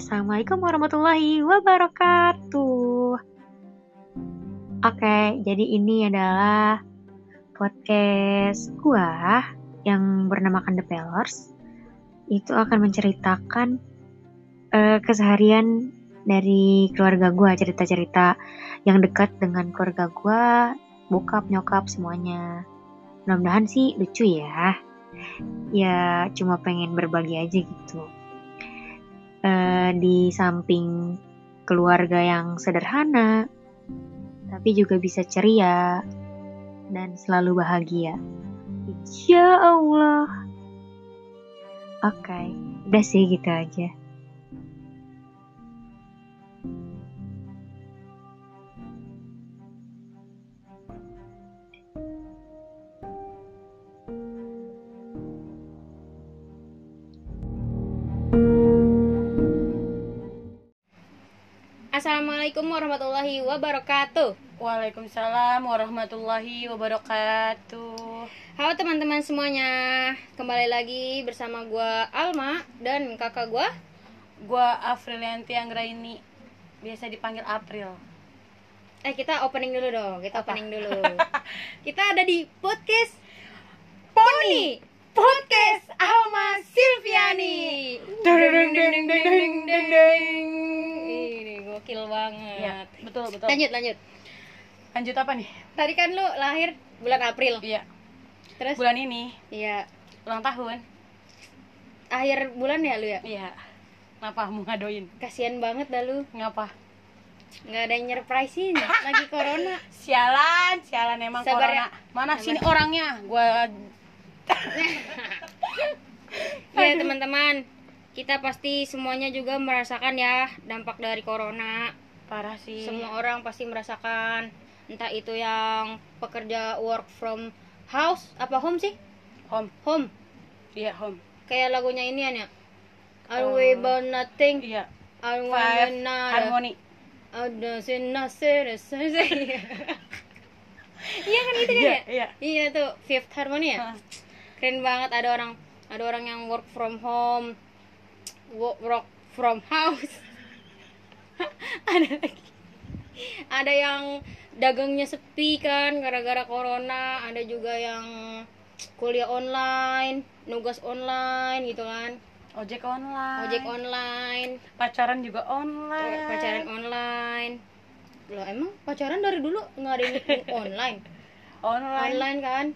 Assalamualaikum warahmatullahi wabarakatuh. Oke, jadi ini adalah podcast gua yang bernamakan The Pillars. Itu akan menceritakan uh, keseharian dari keluarga gua, cerita-cerita yang dekat dengan keluarga gua, bokap, nyokap, semuanya. Mudah-mudahan sih lucu ya. Ya, cuma pengen berbagi aja gitu uh, di samping keluarga yang sederhana, tapi juga bisa ceria dan selalu bahagia. Insya Allah. Oke, okay, udah sih gitu aja. Assalamualaikum warahmatullahi wabarakatuh. Waalaikumsalam warahmatullahi wabarakatuh. Halo teman-teman semuanya, kembali lagi bersama gua Alma dan kakak gua, gua Afrilianti Anggraini, biasa dipanggil April. Eh kita opening dulu dong, kita Apa? opening dulu. kita ada di podcast Pony Podcast Alma Silviani. Deng deng deng deng deng deng deng gokil banget. Iya, betul betul. Lanjut lanjut. Lanjut apa nih? Tadi kan lu lahir bulan April. Iya. Terus bulan ini? Iya. Ulang tahun. Akhir bulan ya lu ya? Iya. Kenapa mau ngadoin? Kasian banget dah lu. Ngapa? Nggak ada yang nyerprisein lagi corona. Sialan, sialan emang Sabar corona. Ya. Mana Sabar. sini orangnya? Gua Ya teman-teman, kita pasti semuanya juga merasakan ya dampak dari corona. Parah sih. Semua orang pasti merasakan. Entah itu yang pekerja work from house apa home sih? Home. Home. Iya home. Kayak lagunya ini ya I uh, about nothing? iya. I want harmony. Ada iya kan itu kan iya, ya iya. Iya tuh fifth harmony ya keren banget ada orang ada orang yang work from home work from house. Ada lagi. Ada yang dagangnya sepi kan gara-gara corona ada juga yang kuliah online nugas online gitu kan. Ojek online. Ojek online. Pacaran juga online. Pacaran online. Loh emang pacaran dari dulu nggak ada yang online? Online. Online kan?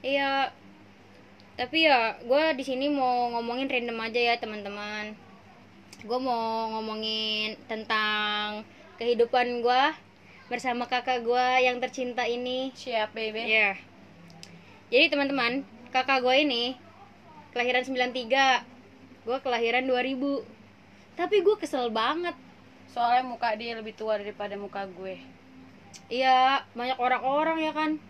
Iya tapi ya gue di sini mau ngomongin random aja ya teman-teman. Gue mau ngomongin tentang kehidupan gue bersama kakak gue yang tercinta ini. Siap baby. Ya yeah. jadi teman-teman kakak gue ini kelahiran 93 gue kelahiran 2000 tapi gue kesel banget. Soalnya muka dia lebih tua daripada muka gue. Iya banyak orang-orang ya kan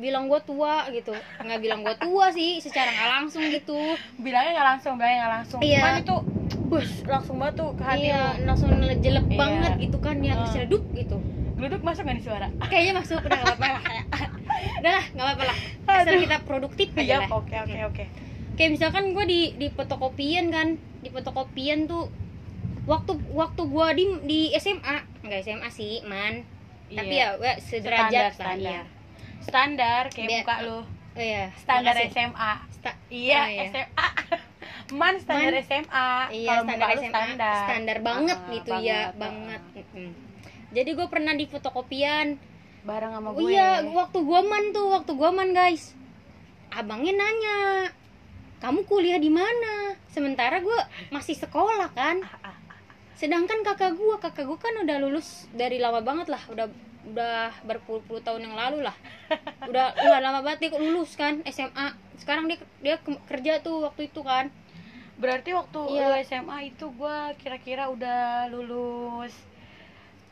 bilang gue tua gitu. Nggak bilang gue tua sih secara nggak langsung gitu. Bilangnya nggak langsung bilangnya nggak langsung. Iya. cuman itu bus langsung batu ke hati iya, langsung jelek iya. banget gitu kan yang uh. seleduk gitu. Geluduk masuk gak nih suara? Kayaknya masuk udah nggak apa-apa lah. Udah lah nggak apa-apa lah. Asal kita produktif aja iya, lah. oke oke oke. Kayak misalkan gue di di fotokopian kan di fotokopian tuh waktu waktu gue di di SMA nggak SMA sih man. Tapi iya. ya sederajat standar, lah iya standar kayak Biar, muka lu. Oh iya. Standar Makasih. SMA Sta iya, oh, iya. SMA man standar man, SMA iya Kalo standar SMA standar. Standar banget uh, gitu banget, ya banget. Uh. jadi gue pernah di fotokopian. Bareng sama gue. oh, iya waktu gue man tuh waktu gue man guys. Abangnya nanya kamu kuliah di mana? Sementara gue masih sekolah kan. Sedangkan kakak gue kakak gue kan udah lulus dari lama banget lah udah udah berpuluh-puluh tahun yang lalu lah. Udah udah lama banget dia lulus kan SMA sekarang dia dia kerja tuh waktu itu kan. Berarti waktu iya. SMA itu gue kira-kira udah lulus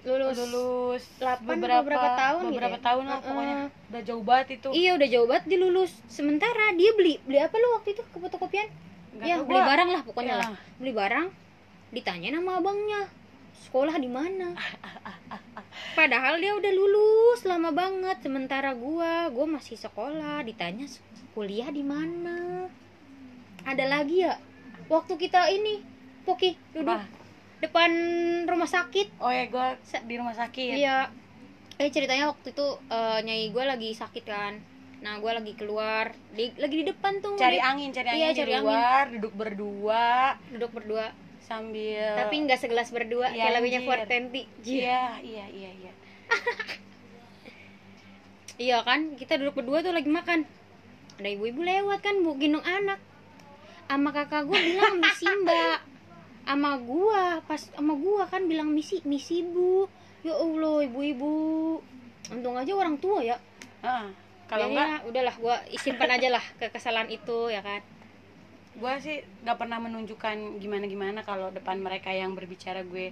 lulus lulus 8 beberapa, beberapa tahun beberapa gitu ya? tahun lah uh -uh. pokoknya. Udah jauh banget itu. Iya udah jauh banget dia lulus. Sementara dia beli beli apa lu waktu itu ke fotokopian ya beli barang lah pokoknya ya. lah beli barang ditanya nama abangnya sekolah di mana padahal dia udah lulus lama banget sementara gua gua masih sekolah ditanya kuliah di mana ada lagi ya waktu kita ini Poki duduk Apa? depan rumah sakit oh ya gue Sa- di rumah sakit Iya. Eh ceritanya waktu itu eh, nyai gue lagi sakit kan. Nah gue lagi keluar, di, lagi di depan tuh. cari angin cari Iya, angin cari di luar duduk berdua duduk berdua. Sambil Tapi nggak segelas berdua, Iya, kayak lagunya. Fortenti. iya iya iya iya Iya kan, kita duduk berdua tuh lagi makan. Ada ibu-ibu lewat kan, bu gendong anak. Ama kakak gue bilang misi mbak. Ama gua, pas sama gua kan bilang misi, misi bu. Ya Allah, ibu-ibu. Untung aja orang tua ya. Ah, kalau enggak ya, udahlah gua simpan aja lah kekesalan itu ya kan. Gue sih nggak pernah menunjukkan gimana gimana kalau depan mereka yang berbicara gue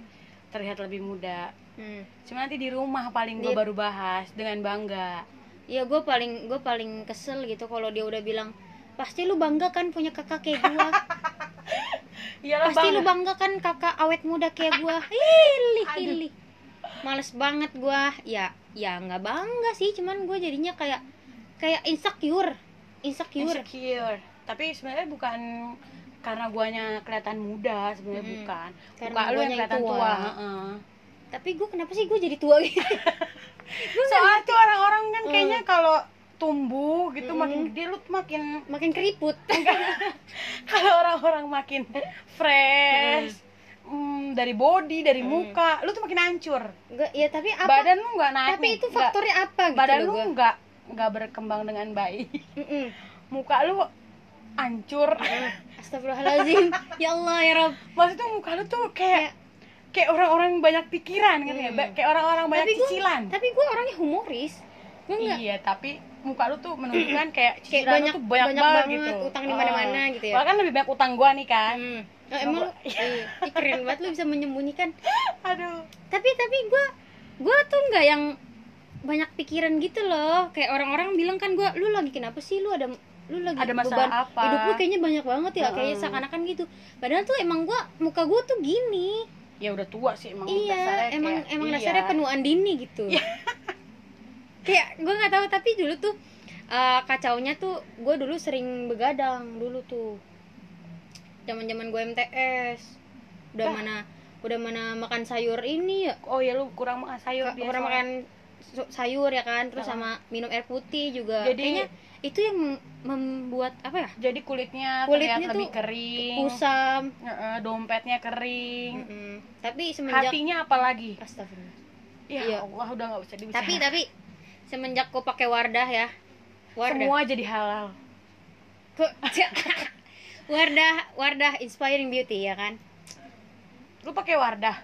terlihat lebih muda. Hmm. cuma nanti di rumah paling gue baru bahas dengan bangga. Iya gue paling gue paling kesel gitu kalau dia udah bilang pasti lu bangga kan punya kakak kayak Iyalah pasti lu bangga. bangga kan kakak awet muda kayak gua? Hilih hilih males banget gua. Ya ya nggak bangga sih cuman gue jadinya kayak kayak insecure. Insecure. Insecure tapi sebenarnya bukan karena guanya kelihatan muda sebenarnya Mm-mm. bukan Karena muka lu yang kelihatan tua. tua, heeh. tapi gue kenapa sih gue jadi tua gitu soalnya tuh orang-orang kan Mm. kayaknya kalau tumbuh gitu Mm. makin gede lu makin makin keriput kalau orang-orang makin fresh mm, dari body dari Mm. muka lu tuh makin hancur Nggak, ya tapi apa badan lu nggak naik tapi itu faktornya apa gitu badan lu gua. nggak nggak berkembang dengan baik Mm-mm. muka lu hancur. Astagfirullahaladzim. Ya Allah ya Rob maksudnya muka lu tuh kayak kayak orang-orang yang banyak pikiran kan ya Hmm. Ba- kayak orang-orang banyak Tapi gua- cicilan. Tapi gue orangnya humoris. Gue nggak iya tapi muka lu tuh menunjukkan kayak Kayak cicilan banyak, lu tuh banyak, banyak banget, banget, gitu. utang di mana-mana Oh. gitu ya. Soalnya kan lebih banyak utang gua nih kan. Hmm. Nah, emang lu, iya, ih, keren banget lu bisa menyembunyikan. Aduh. Tapi tapi gue Gue tuh nggak yang banyak pikiran gitu loh. Kayak orang-orang bilang kan gue Lu lagi kenapa sih? Lu ada lu lagi Ada masalah beban apa? hidup lu kayaknya banyak banget ya kayak Heeh. seakan-akan gitu padahal tuh emang gua muka gua tuh gini ya udah tua sih emang iya dasarnya emang kayak- emang iya. dasarnya penuaan dini gitu kayak gue nggak tahu tapi dulu tuh eh, kacaunya tuh gue dulu sering begadang dulu tuh zaman zaman gue MTS udah Dah. mana udah mana makan sayur ini ya oh ya lu kurang makan sayur biasa. orang makan sayur ya kan? Terus sama minum air putih juga. Jadi- kayaknya itu yang mem- membuat apa ya? Jadi kulitnya, Kulitnya terlihat lebih tuh kering. kusam. Dompetnya kering. Mm-mm. tapi semenjak hatinya apalagi Astagfirullah ya Iya. Allah udah nggak bisa dibicarain. tapi tapi semenjak gue pakai Wardah ya Wardah. Semua jadi halal. Kok- Wardah Wardah inspiring beauty ya kan? Lu pakai Wardah?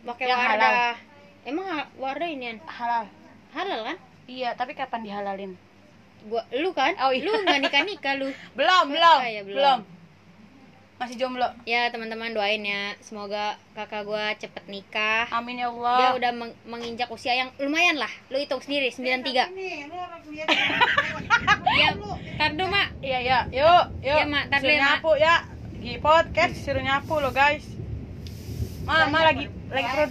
Pakai Wardah. emang ha- Wardah ini halal halal kan? Iya tapi kapan dihalalin? Gua lu kan? Oh, iya. lu nggak nikah nikah lu. Belum belum ya, belum. belum. Masih jomblo? Ya teman-teman doain ya. Semoga kakak gua cepet nikah. Amin ya dia Allah udah meng- menginjak usia yang lumayan lah. Lu hitung sendiri 93 ya tar dulu mak. Iya ya yuk yuk. Iya, Mak. Ntar dulu suruh ya, Mak. nyapu ya. Di podcast suruh nyapu lo guys. Ma ma lagi lagi pro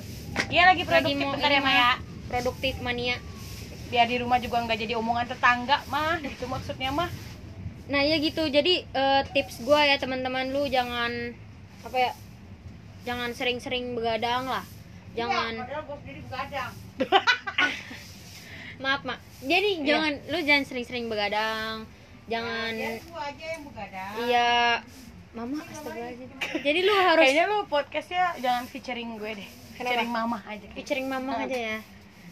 iya lagi produktif mau bentar ini ya ma ya produktif mania. Biar di rumah juga nggak jadi omongan tetangga mah. Itu maksudnya mah. Nah ya gitu, jadi eh, tips gua ya teman-teman lu jangan apa ya, jangan sering-sering begadang lah, jangan. padahal gue sendiri begadang. Maaf mak, jadi Iya. jangan lu jangan sering-sering begadang, jangan gue aja yang begadang. Iya. Mama astagfirullahaladzim, jadi lu harus kayaknya lu podcastnya jangan featuring gue deh. Kenapa? featuring mama aja kayaknya. featuring mama aja ya,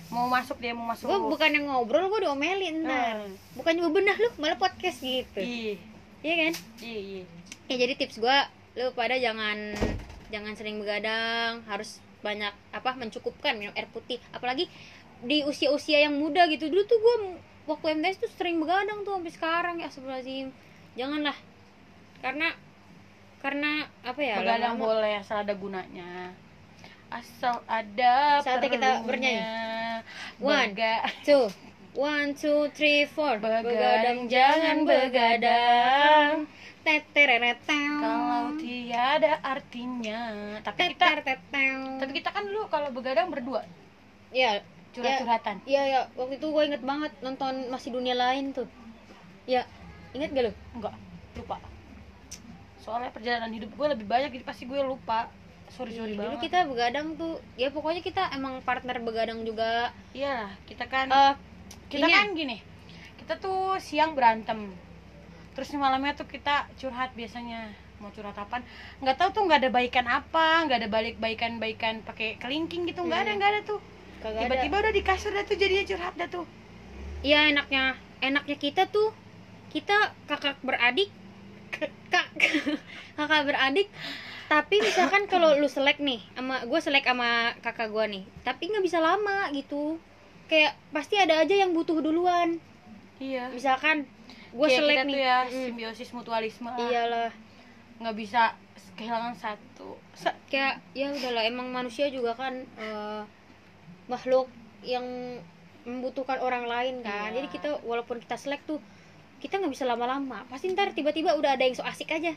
mau masuk dia mau masuk. Gua bukan yang ngobrol gua diomelin ntar, Hmm. bukan juga benar lu malah podcast gitu, iya iya kan? iya iya ya jadi tips gua lu pada jangan jangan sering begadang harus banyak apa mencukupkan minum air putih. Apalagi di usia-usia yang muda gitu. Dulu tuh gua m- waktu MTS tuh sering begadang tuh sampai sekarang ya astagfirullahaladzim. Janganlah. Karena karena apa ya begadang boleh asal ada gunanya. Asal ada Saatnya kita bernyanyi. One. Bega- two one two three four. Begadang jangan begadang. kalau tiada artinya. Tapi kita tapi kita kan dulu kalau begadang berdua. Ya curhat-curhatan. Iya ya, waktu itu gue inget banget nonton masih dunia lain tuh. Ya, inget gak lu? enggak lupa. Soalnya perjalanan hidup gue lebih banyak jadi pasti gue lupa sorry sorry Iya, dulu banget. kita begadang tuh. Ya pokoknya kita emang partner begadang juga. Iya kita kan eh kita ini kan gini kita tuh siang berantem. Terus malamnya tuh kita curhat biasanya. Mau curhat apaan? Nggak tahu tuh nggak ada baikan apa nggak ada balik baikan baikan pakai kelingking gitu. Nggak ada Hmm. nggak ada tuh. Ada. tiba-tiba udah di kasur dah tuh jadinya curhat dah tuh. Iya enaknya. Enaknya kita tuh kita kakak beradik. Kak kakak beradik tapi misalkan kalau lu selek nih sama gue selek sama kakak gue nih tapi nggak bisa lama gitu. Kayak pasti ada aja yang butuh duluan. Iya. Misalkan gue selek kita nih. tuh ya Mm, simbiosis mutualisme lah. Iyalah. Nggak bisa kehilangan satu. Se- kayak ya udahlah emang manusia juga kan eh, makhluk yang membutuhkan orang lain kan. Iya. jadi kita walaupun kita selek tuh kita nggak bisa lama-lama. Pasti ntar tiba-tiba udah ada yang so asik aja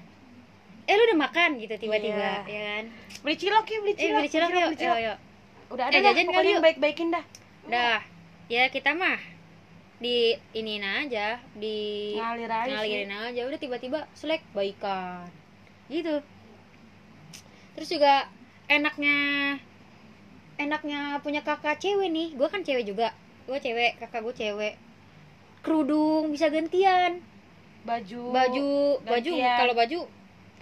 eh lu udah makan? Gitu tiba-tiba Iya. ya kan? Beli cilok ya beli eh cilok beli cilok yuk beli cilok. yuk, yuk. udah ada Eh, dah, jajan kali pokoknya yuk. baik-baikin dah. Dah ya kita mah di ini aja di ngalir aja sih. ngalirin aja. Udah tiba-tiba selek baikan. Gitu. Terus juga enaknya enaknya punya kakak cewek nih. Gue kan cewek juga. Gue cewek kakak gue cewek. Kerudung bisa gantian. Baju baju baju gantian. kalau baju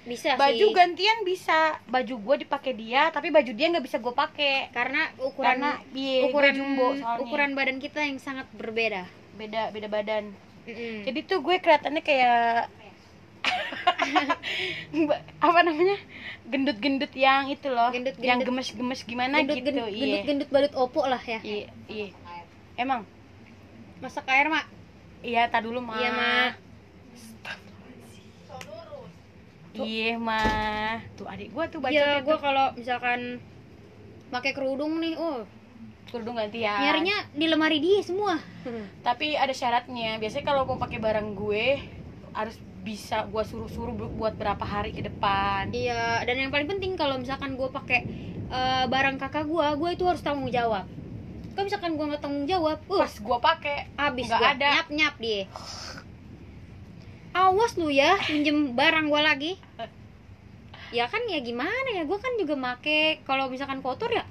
bisa baju sih. gantian bisa. Baju gue dipakai dia tapi baju dia nggak bisa gue pakai. Karena ukuran karena iya, gua ukuran jumbo soalnya. ukuran badan kita yang sangat berbeda. Beda beda badan. Mm-mm. jadi tuh gue kelihatannya kayak apa namanya? Gendut-gendut yang itu loh Gendut-gendut. yang gemes-gemes gimana gendut, gitu gendut, iya. gendut gendut badut opo lah ya. Iya iya. Emang? Masak air mak. Iya tak dulu mah Iya, Ma. Iya mah tuh adik gue tuh baca Iya, gue kalau misalkan pakai kerudung nih, oh kerudung gantian nyarinya di lemari dia semua. tapi ada syaratnya biasanya kalau mau pakai barang gue harus bisa gue suruh-suruh bu- buat berapa hari ke depan Iya, dan yang paling penting kalau misalkan gue pakai eh, barang kakak gue, gue itu harus tanggung jawab. Kalau misalkan gue nggak tanggung jawab, uh, pas gue pakai abis nggak gue ada. nyap nyap dia. Awas lu ya, pinjem barang gue lagi. Ya kan ya gimana ya, gue kan juga make kalau misalkan kotor ya,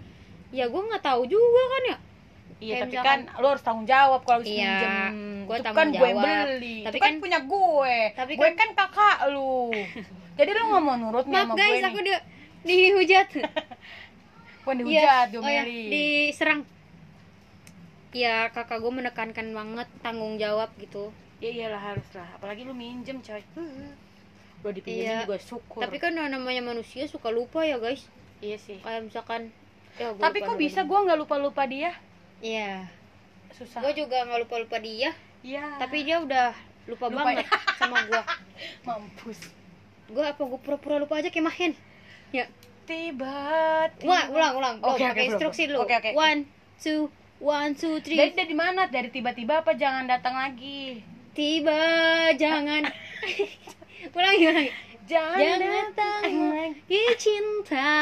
ya gue nggak tahu juga kan ya. iya Kayak tapi misalkan- kan lo harus tanggung jawab kalau Iya, minjem gua itu kan gue jawab. beli Tapi itu kan, kan- punya gue tapi gue kan- kan kakak lu jadi lo nggak mau nurut Maaf sama guys, gue aku nih di dihujat. gue Iya, dihujat oh ya, diserang. Ya kakak gue menekankan banget tanggung jawab gitu. Ya iyalah harus lah apalagi lu minjem coy lo dipinjemin Iya. juga syukur Tapi kan namanya manusia suka lupa ya guys. iya sih Kayak misalkan ya, gua tapi kok bisa gue nggak lupa lupa dia Iya. susah Gue juga nggak lupa lupa dia, iya tapi dia udah lupa, Lupa banget sama gue. mampus Gue apa gue pura-pura lupa aja kayak mahen. Ya. tiba Wah, ulang ulang. Oke, oke, pakai belum, instruksi dulu. Oke, oke. One, two, one, two, three. dari dari mana dari tiba-tiba apa jangan datang lagi Tiba jangan. Ulangi ulangi. jangan, Jangan datang lagi. cinta.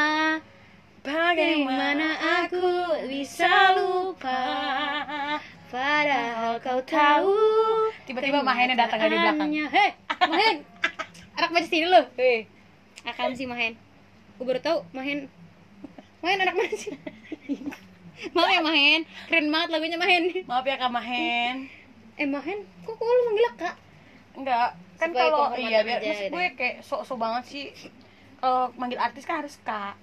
Bagaimana aku bisa lupa? Padahal kau tahu tiba-tiba Mahennya datang dari belakang. Hei, Mahen. Anak baca sini lu Hei, Akan sih Mahen. Gue baru tahu Mahen. Mahen anak mana sih? Maaf ya Mahen. Keren banget lagunya Mahen. Maaf ya Kak Mahen Eh Mahen Kok, kok lu manggil kak? enggak kan kalau iya biar ya gue kayak sok-sok banget sih. Kalau manggil artis kan harus kak.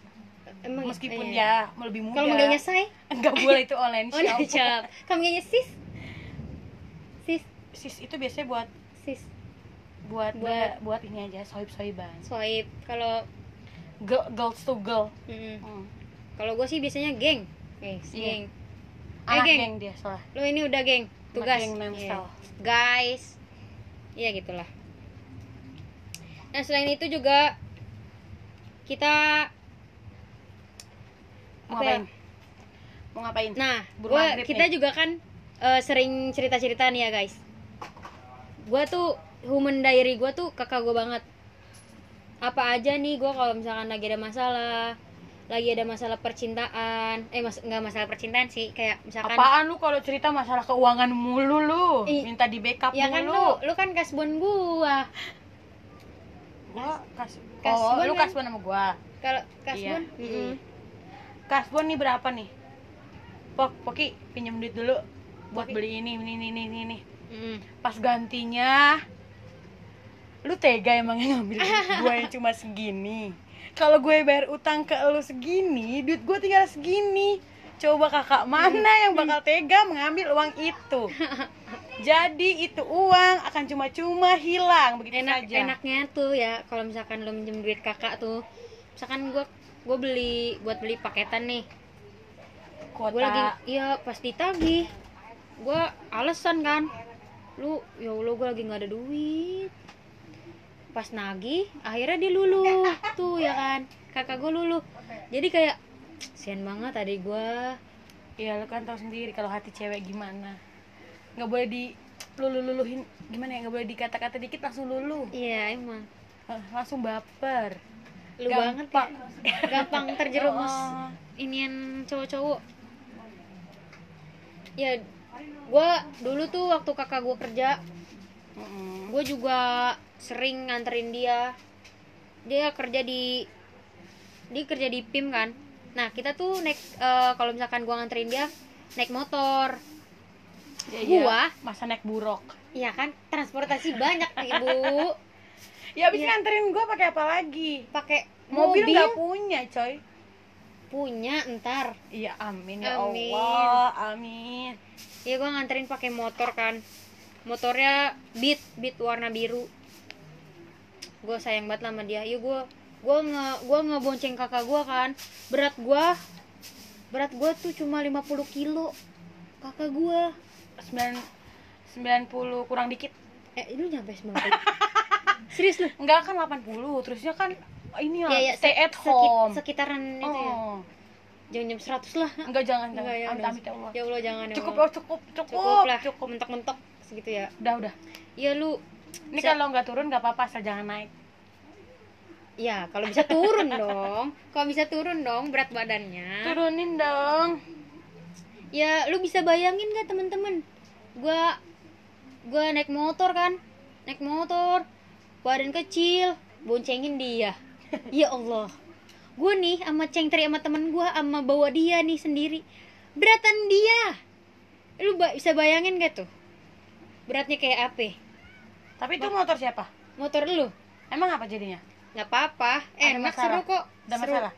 Emang meskipun iya. ya lebih muda. Kalau manggilnya say enggak boleh itu online Oh nah, shop. siap. Kamu manggilnya sis? Sis. Sis itu biasanya buat Sis. buat Buat- buat, buat ini aja sohib sohiban Swipe Kalau girl, girls to girl. Mm, Hmm. Kalau gue sih biasanya geng. Eh, Iya. geng. Anak geng. geng dia soalnya Lo ini udah geng Tugas geng Memsel. Iya. Guys Iya gitulah Nah selain itu juga Kita mau Apa ya? ngapain mau ngapain Nah, gua, kita nih. juga kan eh, sering cerita-cerita nih ya guys. Gua tuh human diary gua tuh kakak gua banget. Apa aja nih gua kalau misalkan lagi ada masalah, lagi ada masalah percintaan, eh mas nggak masalah percintaan sih, kayak misalkan apaan lu kalau cerita masalah keuangan mulu lu Ih. minta di backup ya kan mulu lu lu kan kasbon gua. gua kas Kasbon oh lu kan? kasbon sama gua kalau kasbon Iya. kasbon nih berapa nih pok poki pinjam duit dulu buat Poki. beli ini ini ini ini ini Mm-mm. pas gantinya lu tega emang ngambil gue yang cuma segini kalau gue bayar utang ke lu segini duit gue tinggal segini. Coba kakak mana yang bakal tega mengambil uang itu? Jadi itu uang akan cuma-cuma hilang begitu enak saja. enaknya tuh ya kalau misalkan lo minjem duit kakak tuh. Misalkan gua gua beli buat beli paketan nih. Kuota. gue lagi iya pas ditagih. Gue alasan kan. Lu ya allah gue lagi nggak ada duit pas nagih akhirnya dia luluh tuh ya kan? Kakak gue luluh. Jadi kayak sian banget tadi gue ya lu kan tahu sendiri kalau hati cewek gimana. Nggak boleh di lulu luluhin gimana ya nggak boleh dikata-kata dikit langsung lulu iya emang. Langsung baper. Lu banget ya. Gampang terjerumus Oh. inian cowok-cowok. Ya gue dulu tuh waktu kakak gue kerja Mm-mm. gue juga sering nganterin dia. Dia kerja di dia kerja di PIM kan. Nah kita tuh naik eh, kalau misalkan gue nganterin dia naik motor. Ya, Gua? ya, masa naik buruk? Iya kan? Transportasi banyak ibu. Ya abis Iya. nganterin gue pakai apa lagi? Pakai mobil mobil, nggak punya coy. Punya ntar. Iya amin ya Amin. Allah amin. Ya gue nganterin pakai motor kan motornya beat beat warna biru. Gue sayang banget sama dia. Yuk gue gue nge gue ngebonceng kakak gue kan. Berat gue berat gue tuh cuma 50 kilo kakak gue sembilan sembilan puluh kurang dikit. Eh lu nyampe 90 serius lu? Enggak kan 80 terusnya kan ini lah ya ya stay at sekit- home sekitaran itu ya. Oh. Jangan jam 100 lah. Enggak jangan jangan. Enggak, ya amit udah. amit ya Allah. Ya Allah jangan ya cukup Allah. oh, cukup cukup. Cukup lah. Cukup. Mentok-mentok segitu ya. Udah udah. Ya lu. Ini Se- kalau nggak turun nggak apa-apa asal jangan naik. Ya kalau bisa turun dong. Kalau bisa turun dong berat badannya. Turunin dong. Ya lu bisa bayangin gak temen-temen gua gua naik motor kan? Naik motor. Badan kecil. Boncengin dia. Ya Allah. Gue nih sama cengteri sama temen gua sama bawa dia nih sendiri. Beratan dia. Lu ba- bisa bayangin gak tuh beratnya kayak apa tapi itu motor siapa? Motor lu. Emang apa jadinya? Nggak apa-apa. Enak masalah? seru kok. Ada seru. masalah?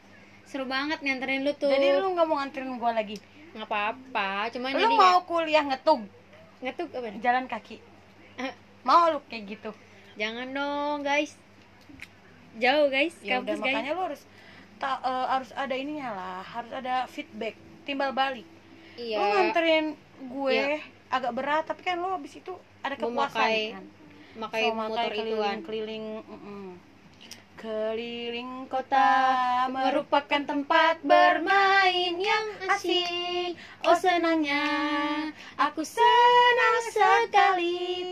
Seru banget nganterin lu tuh. Jadi lu nggak mau nganterin gua lagi? Nggak apa-apa cuma lu jadi mau kuliah ngetug ngetuk apa? Nih? jalan kaki. Eh, mau lu kayak gitu? Jangan dong guys. Jauh guys. Ya udah kampus guys. makanya lu harus ta- eh, harus ada ininya lah. Harus ada feedback. Timbal balik. Iya. Lu nganterin gue Iya. Agak berat tapi kan lu habis itu ada kepuasan Memakai kan? pakai So, motor itu kan keliling keliling keliling kota merupakan tempat bermain yang asik. Oh senangnya. Aku senang sekali.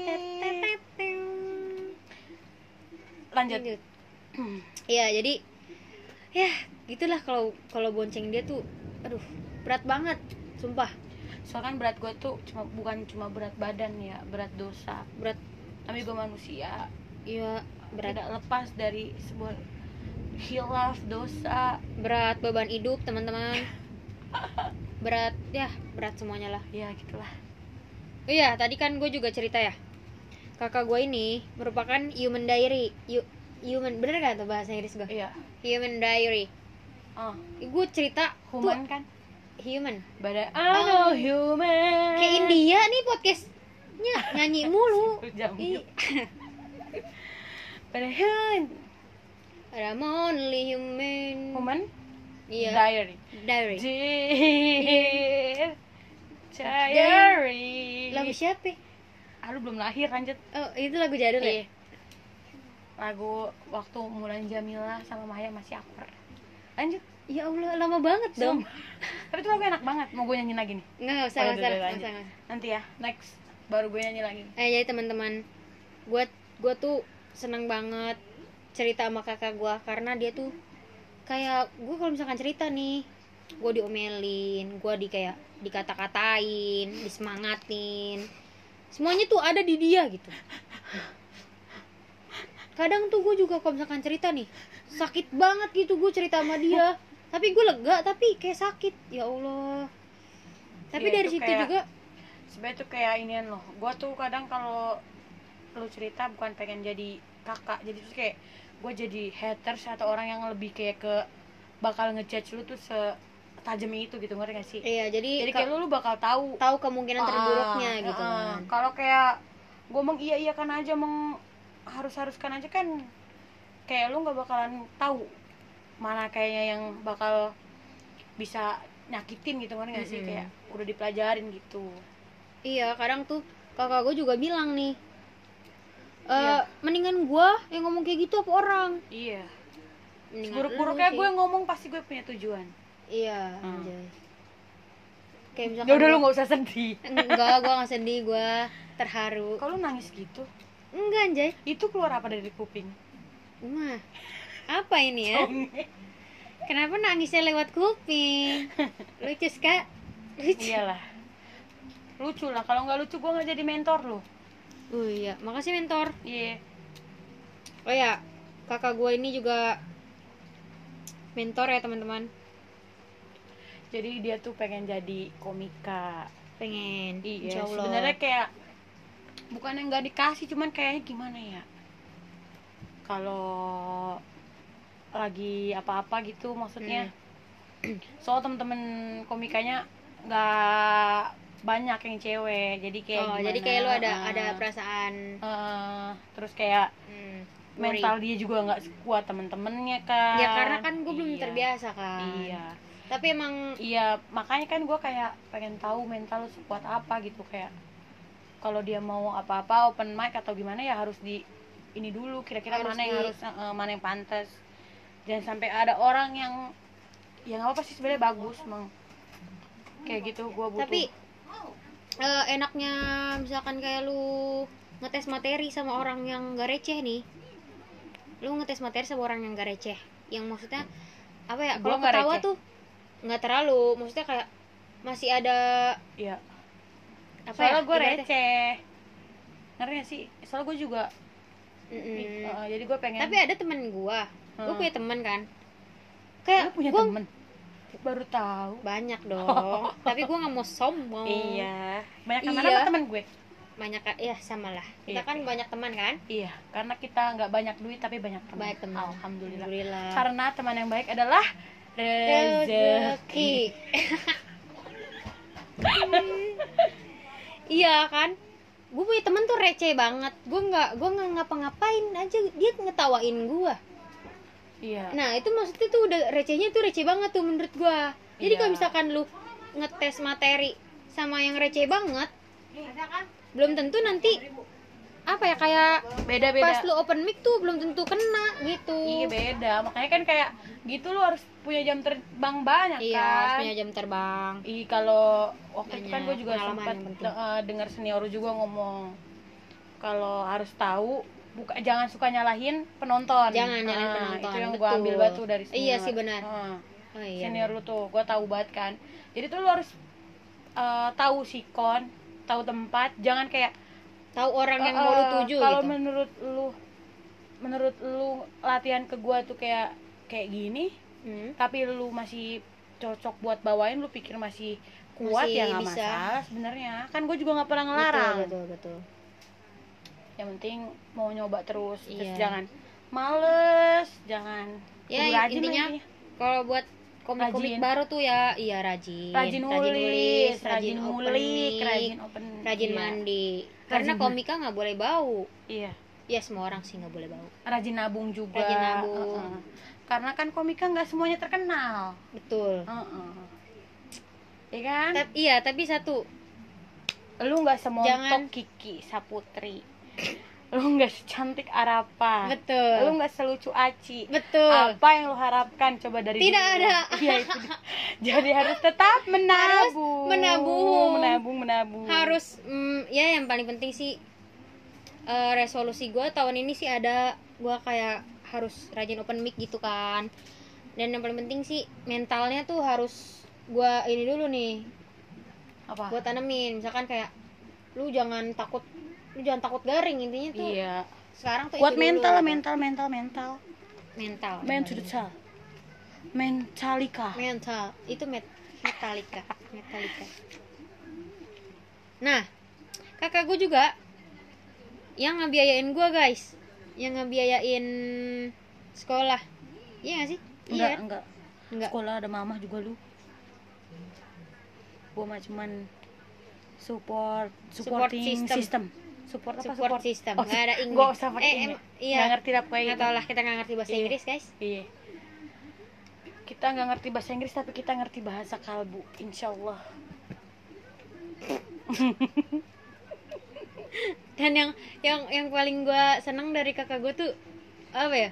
Lanjut. Lanjut. Iya jadi ya gitulah kalau kalau bonceng dia tuh aduh berat banget sumpah soalnya kan berat gue tuh cuma bukan cuma berat badan ya berat dosa berat tapi gue manusia. Iya berat. Tidak lepas dari sebuah hilaf dosa. Berat beban hidup teman-teman. Berat ya berat semuanya lah. Ya gitulah. Oh iya, tadi kan gue juga cerita ya. Kakak gue ini merupakan human diary. Hu- human, bener gak tuh bahasa Inggris gue? iya. Human diary. oh. Gue cerita human tuh kan human. badan I know human Kayak India nih podcastnya nyanyi mulu. Jam. Ih, pada human I'm only human. human Iya. diary Diary. Dear diary Lagu siapa? lu belum lahir lanjut Oh, itu lagu jadul Iya. ya? lagu waktu Mulan Jamila sama Maya masih akur lanjut Ya Allah, lama banget dong. Sumpah. tapi itu lagu enak banget mau gue nyanyi lagi nih Nggak, nggak usah, Oh, nggak udah, usah, udah, nggak lanjut. usah, nggak usah. nanti ya next baru gue nyanyi lagi Eh jadi teman-teman, gue gue tuh seneng banget cerita sama kakak gue karena dia tuh kayak gue kalau misalkan cerita nih, gue diomelin, gue di kayak dikata-katain, disemangatin, semuanya tuh ada di dia gitu. kadang tuh gue juga kalau misalkan cerita nih sakit banget gitu gue cerita sama dia tapi gue lega tapi kayak sakit. Ya allah. Tapi Iya, dari itu situ kayak- juga sebenarnya tuh kayak inian loh. Gue tuh kadang kalau lu cerita bukan pengen jadi kakak. Jadi tuh kayak gue jadi haters atau orang yang lebih kayak ke bakal ngejudge lu tuh setajam itu gitu ngerti gak sih? Iya jadi, jadi ka- kayak lu, lu bakal tahu. tahu kemungkinan terburuknya Ah, gitu ah. kan. Kalau kayak gue meng iya iya kan aja meng harus haruskan aja kan kayak lu nggak bakalan tahu mana kayaknya yang bakal bisa nyakitin gitu ngerti gak sih? Mm-mm. kayak udah dipelajarin gitu. Iya kadang tuh kakak gue juga bilang nih eh Iya. mendingan gue yang ngomong kayak gitu apa orang? Iya. Buruk-buruknya gue sih. ngomong pasti gue punya tujuan. Iya Hmm. anjay. Kayak misalkan ya udah lu nggak usah sedih. Enggak gue gak sedih gue terharu. Kalau nangis gitu? Enggak anjay. Itu keluar apa dari kuping? Mah, apa ini ya? Kenapa nangisnya lewat kuping? Lucu kak? Lucu. iyalah lucu lah kalau nggak lucu gue nggak jadi mentor lu Oh iya, makasih mentor. iya Oh ya, kakak gue ini juga mentor ya teman-teman. jadi dia tuh pengen jadi komika Pengen. iya sebenarnya kayak bukan yang nggak dikasih cuman kayaknya gimana ya kalau lagi apa-apa gitu maksudnya Hmm. soal temen-temen komikanya nggak banyak yang cewek jadi kayak oh, gimana jadi kayak lu ada Ah. ada perasaan Eh, terus kayak hmm, mental dia juga nggak kuat temen-temennya kan Ya karena kan gue belum Iya. terbiasa kan. iya Tapi emang iya makanya kan gue kayak pengen tahu mental lu sekuat apa gitu kayak kalau dia mau apa-apa open mic atau gimana ya harus di ini dulu kira-kira mana yang di- harus eh, mana yang pantas jangan sampai ada orang yang ya nggak apa sih sebenarnya bagus emang kayak gitu gue butuh. Tapi eh, enaknya misalkan kayak lu ngetes materi sama orang yang gak receh nih. Lu ngetes materi sama orang yang gak receh. Yang maksudnya apa ya kalau ketawa receh. tuh nggak terlalu. Maksudnya kayak masih ada Iya. apa soalnya ya gue receh. Ngerti gak sih? Soalnya gue juga Mm-mm. eh, jadi gue pengen tapi ada temen gua Hmm. punya temen kan. Lu kayak punya gua temen? Baru tahu. Banyak dong. Tapi gua nggak mau sombong. Iya. Banyak teman Iya. apa teman gue? Banyak ya sama lah. Kita Iya. kan banyak teman kan? Iya karena kita nggak banyak duit tapi banyak teman. Banyak teman. alhamdulillah. Alhamdulillah. Karena teman yang baik adalah rezeki. Iya kan? Gue punya temen tuh receh banget. Gue nggak gue nggak ngapa-ngapain aja. Dia ngetawain gue iya. Nah itu maksudnya tuh udah recehnya tuh receh banget tuh menurut gue jadi Iya. kalau misalkan lu ngetes materi sama yang receh banget belum tentu nanti apa ya kayak beda beda pas lu open mic tuh belum tentu kena gitu. Iya beda. Makanya kan kayak gitu lu harus punya jam terbang banyak Iya, harus kan punya jam terbang. Ih kalau waktu itu kan gue juga sempat eh, dengar senior juga ngomong kalau harus tahu buka jangan suka nyalahin penonton. Jangan nyalahin Ah, penonton, Itu yang gue ambil batu dari senior. Iya sih, benar. Ah, oh iya senior lu tuh gue tahu banget kan. Jadi tuh lu harus eh, tahu sikon, tahu tempat, jangan kayak tahu orang yang eh, mau lu eh, tuju Kalau gitu menurut lu menurut lu latihan ke gua tuh kayak kayak gini, Hmm. tapi lu masih cocok buat bawain lu pikir masih kuat Masih ya nggak masalah sebenarnya kan gue juga nggak pernah ngelarang betul betul betul yang penting mau nyoba terus. Terus Iya. jangan males jangan Ya, rajin intinya, kalau buat komik-komik baru tuh ya iya rajin. Rajin nulis rajin ngulik mic, rajin open rajin iya. mandi. Karena komika nggak boleh bau. Iya. Ya semua orang sih nggak boleh bau. Rajin nabung juga. Rajin nabung. Heeh. karena kan komika nggak semuanya terkenal. Betul. Heeh. Iya kan? Tapi iya tapi satu. Lu nggak semontok Jangan- Kiki Saputri lu nggak secantik Arapa betul. Lu nggak selucu Aci. Betul. Apa yang lu harapkan? Coba dari Tidak dulu? ada. Itu dia. jadi harus tetap menabung menabung. menabung menabung harus mm, ya yang paling penting sih eh, resolusi gue tahun ini sih ada gue kayak harus rajin open mic gitu kan. Dan yang paling penting sih mentalnya tuh harus gue ini dulu nih. Apa? Gue tanemin. Misalkan kayak lu jangan takut lu jangan takut garing intinya tuh iya sekarang tuh Buat itu dulu. mental, mental, mental, mental. mental. Mentalika. mental itu met metallica metallica nah kakak gue juga yang ngebiayain gue guys yang ngebiayain sekolah iya gak sih Enggak, iya enggak. enggak Sekolah ada mamah juga lu. Gua mah cuman support Support supporting system. system. Support apa? support system Oh, nggak ada Inggris Gak usah pakai eh, iya Nggak ngerti lah pokoknya nggak itu. tau lah kita nggak ngerti bahasa Iya. Inggris guys Iya. Kita nggak ngerti bahasa Inggris tapi kita ngerti bahasa kalbu, insya Allah. dan yang yang yang paling gue seneng dari kakak gue tuh apa ya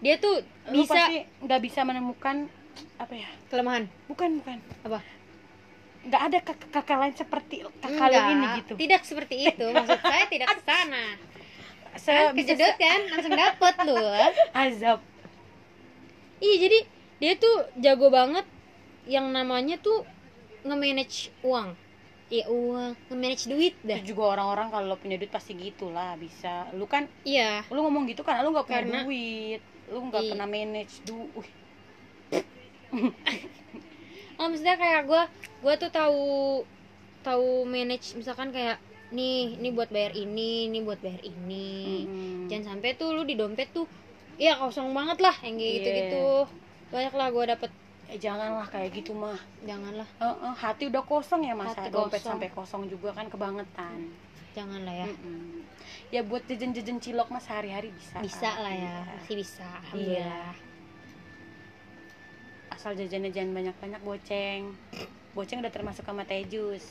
dia tuh Lu bisa nggak bisa menemukan apa ya? kelemahan Bukan, bukan. apa Nggak ada kakak, kakak lain seperti kakak Enggak, ini gitu. tidak seperti itu. Maksud saya tidak ke sana. Se kan kejedot kan langsung dapet lu. Azab. iya jadi dia tuh jago banget yang namanya tuh nge-manage uang. Iya uang nge-manage duit dah. Itu juga orang-orang kalau punya duit pasti gitulah bisa. Lu kan iya. lu ngomong gitu kan lu nggak punya Karena- duit. Lu nggak Iya. pernah manage duit oh maksudnya kayak gue gue tuh tahu tahu manage misalkan kayak nih ini buat bayar ini ini buat bayar ini Hmm. jangan sampai tuh lu di dompet tuh iya kosong banget lah yang kayak Iya. gitu gitu banyak lah gue dapet eh, janganlah kayak gitu mah janganlah Heeh, hati udah kosong ya masa Hati dompet kosong. sampai kosong juga kan kebangetan janganlah ya Mm-mm. ya buat jajan-jajan cilok mah sehari-hari bisa bisa kan? lah ya Iya. masih bisa alhamdulillah asal jajannya jangan banyak-banyak boceng. Boceng udah termasuk sama teh jus.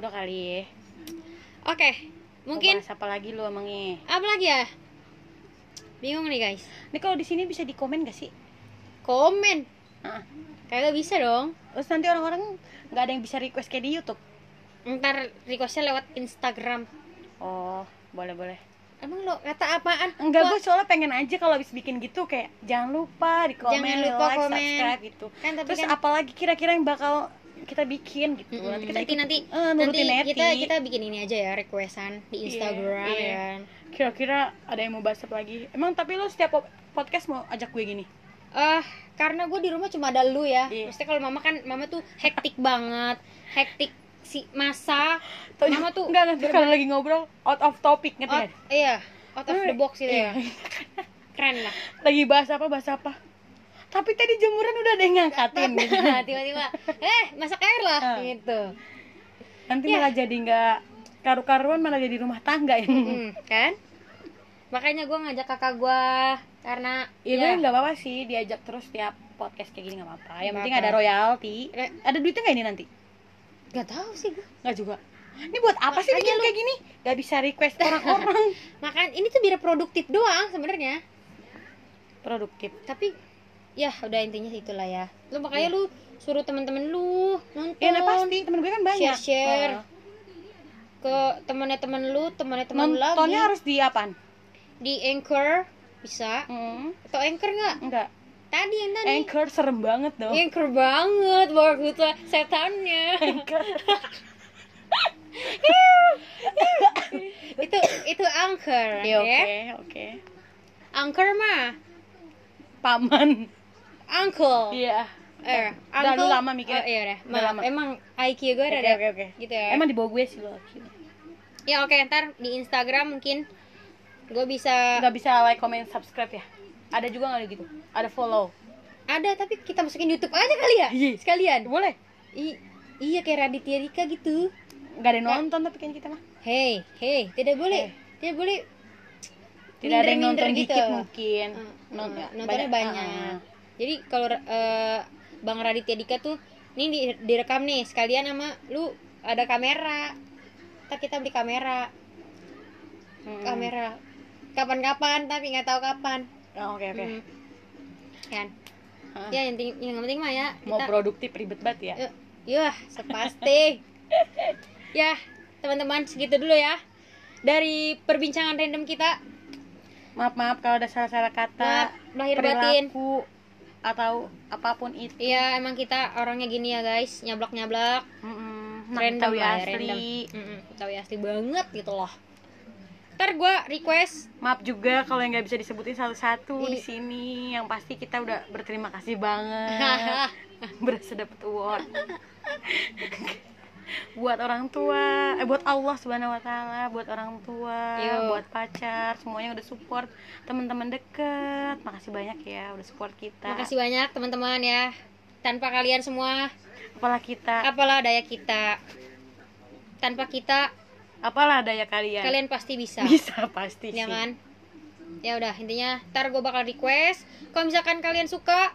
Udah kali ya. Oke Mau mungkin apa lagi lu emangnya? Apa lagi ya? Bingung nih guys. Ini kalau di sini bisa dikomen gak sih? Komen? Heeh. kagak bisa dong. Terus nanti orang-orang nggak ada yang bisa request kayak di YouTube. Ntar requestnya lewat Instagram. Oh boleh boleh emang lo kata apaan? Enggak gue soalnya pengen aja kalau habis bikin gitu kayak jangan lupa di komen Jangan lupa like komen. subscribe gitu. Kan tapi terus kan apalagi kira-kira yang bakal kita bikin gitu. Mm-mm, nanti kita nanti ikut- nanti. eh, nurutin nanti Neti. kita kita bikin ini aja ya requestan di Iya, Instagram iya. ya kan. Kira-kira ada yang mau bahas apa lagi? Emang tapi lo setiap po- podcast mau ajak gue gini? Ah karena gue di rumah cuma ada lu ya. Iya. maksudnya kalau mama kan mama tuh hektik banget. Hektik si masa mama tuh enggak ngerti kalau lagi ngobrol out of topic ngerti out, nggak? iya out of the box gitu ya Iya. keren lah lagi bahas apa bahas apa tapi tadi jemuran udah ada yang ngangkatin gitu. tiba-tiba eh masak air lah Ah. gitu nanti Ya. malah jadi nggak karu-karuan malah jadi rumah tangga ya kan makanya gue ngajak kakak gue karena ya, gue nggak apa-apa sih diajak terus tiap podcast kayak gini nggak apa-apa. Yang penting apa. ada royalti. Re- Ada duitnya nggak ini nanti? Nggak tahu sih gue Nggak juga. Ini buat apa sih Makanya bikin lu- kayak gini? Gak bisa request orang-orang. makan ini tuh biar produktif doang sebenarnya Produktif. tapi ya udah intinya itulah ya lu makanya lu suruh teman-teman lu nonton Ya nah pasti temen gue kan banyak. Share-share. Oh. ke temannya teman lu temannya teman lu lagi Nontonnya harus di apaan? di anchor bisa Hmm, atau anchor nggak enggak. Tadi yang tadi Anchor serem banget dong. anchor banget bagus tuh setannya Anchor. itu itu anchor Iya, ya oke, oke. anchor mah Paman. uncle Iya. eh Udah, lu lama mikirnya. oh, iya udah Udah Ma- lama. emang IQ gue Oke, ada oke, oke. gitu ya Emang di bawah gue sih lo. ya oke ntar di Instagram mungkin gue bisa Nggak bisa like, comment, subscribe ya? Ada juga nggak gitu? Ada follow. ada tapi kita masukin YouTube aja kali ya Iya. sekalian Boleh. I- iya kayak Raditya Dika gitu Nggak ada yang nonton tapi kan kita mah. Hei, hei, tidak boleh, Eh. tidak boleh. Tidak ada yang nonton gitu. dikit mungkin. Non- eh, nontonnya banyak. Ah. Jadi kalau eh, Bang Raditya Dika tuh, ini di, direkam nih sekalian sama lu ada kamera. Ntar kita beli kamera, Hmm. kamera. Kapan-kapan tapi nggak tahu kapan. Oh, Oke oke. Hmm. Kan? Ah. Ya yang, ting- yang penting mah ya Mau kita produktif ribet banget ya. Yah, sepasti. ya, teman-teman segitu dulu ya. Dari perbincangan random kita. Maaf maaf kalau ada salah-salah kata, Maaf, lahir batin. atau apa pun itu. Iya, emang kita orangnya gini ya, guys. Nyablak-nyablak. Mm-mm. Nah, random Betawi lah ya, asli. random. Mm-mm, Betawi asli banget gitu loh ntar gue request Maaf juga kalau yang nggak bisa disebutin satu-satu di Ih. sini. Yang pasti kita udah berterima kasih banget. Berasa dapet award. buat orang tua, eh buat Allah Subhanahu wa taala, buat orang tua, Yo. buat pacar, semuanya udah support teman-teman deket. Makasih banyak ya udah support kita. makasih banyak teman-teman ya tanpa kalian semua Apalah kita, apalah daya kita tanpa kita apalah daya kalian. kalian pasti bisa bisa pasti ya sih. kan ya udah intinya ntar gue bakal request kalau misalkan kalian suka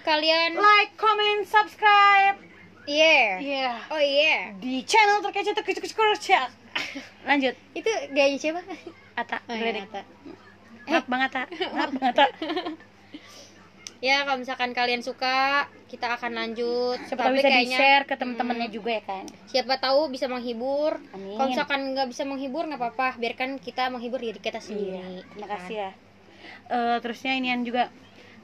kalian Like, comment, subscribe. yeah Iya. oh yeah Di channel terkece terkece terkece. Lanjut. itu gayanya siapa Ata, oh, iya, geledek. Nata. Maaf Bang Ata. Maaf Bang Ata. ya kalau misalkan kalian suka kita akan lanjut Siapa tahu bisa di-share ke teman-temannya juga ya kan. siapa tahu bisa menghibur Amin. kalau misalkan nggak bisa menghibur nggak apa-apa biarkan kita menghibur diri kita sendiri Iya, terima ya kan? kasih ya. Eh terusnya inian juga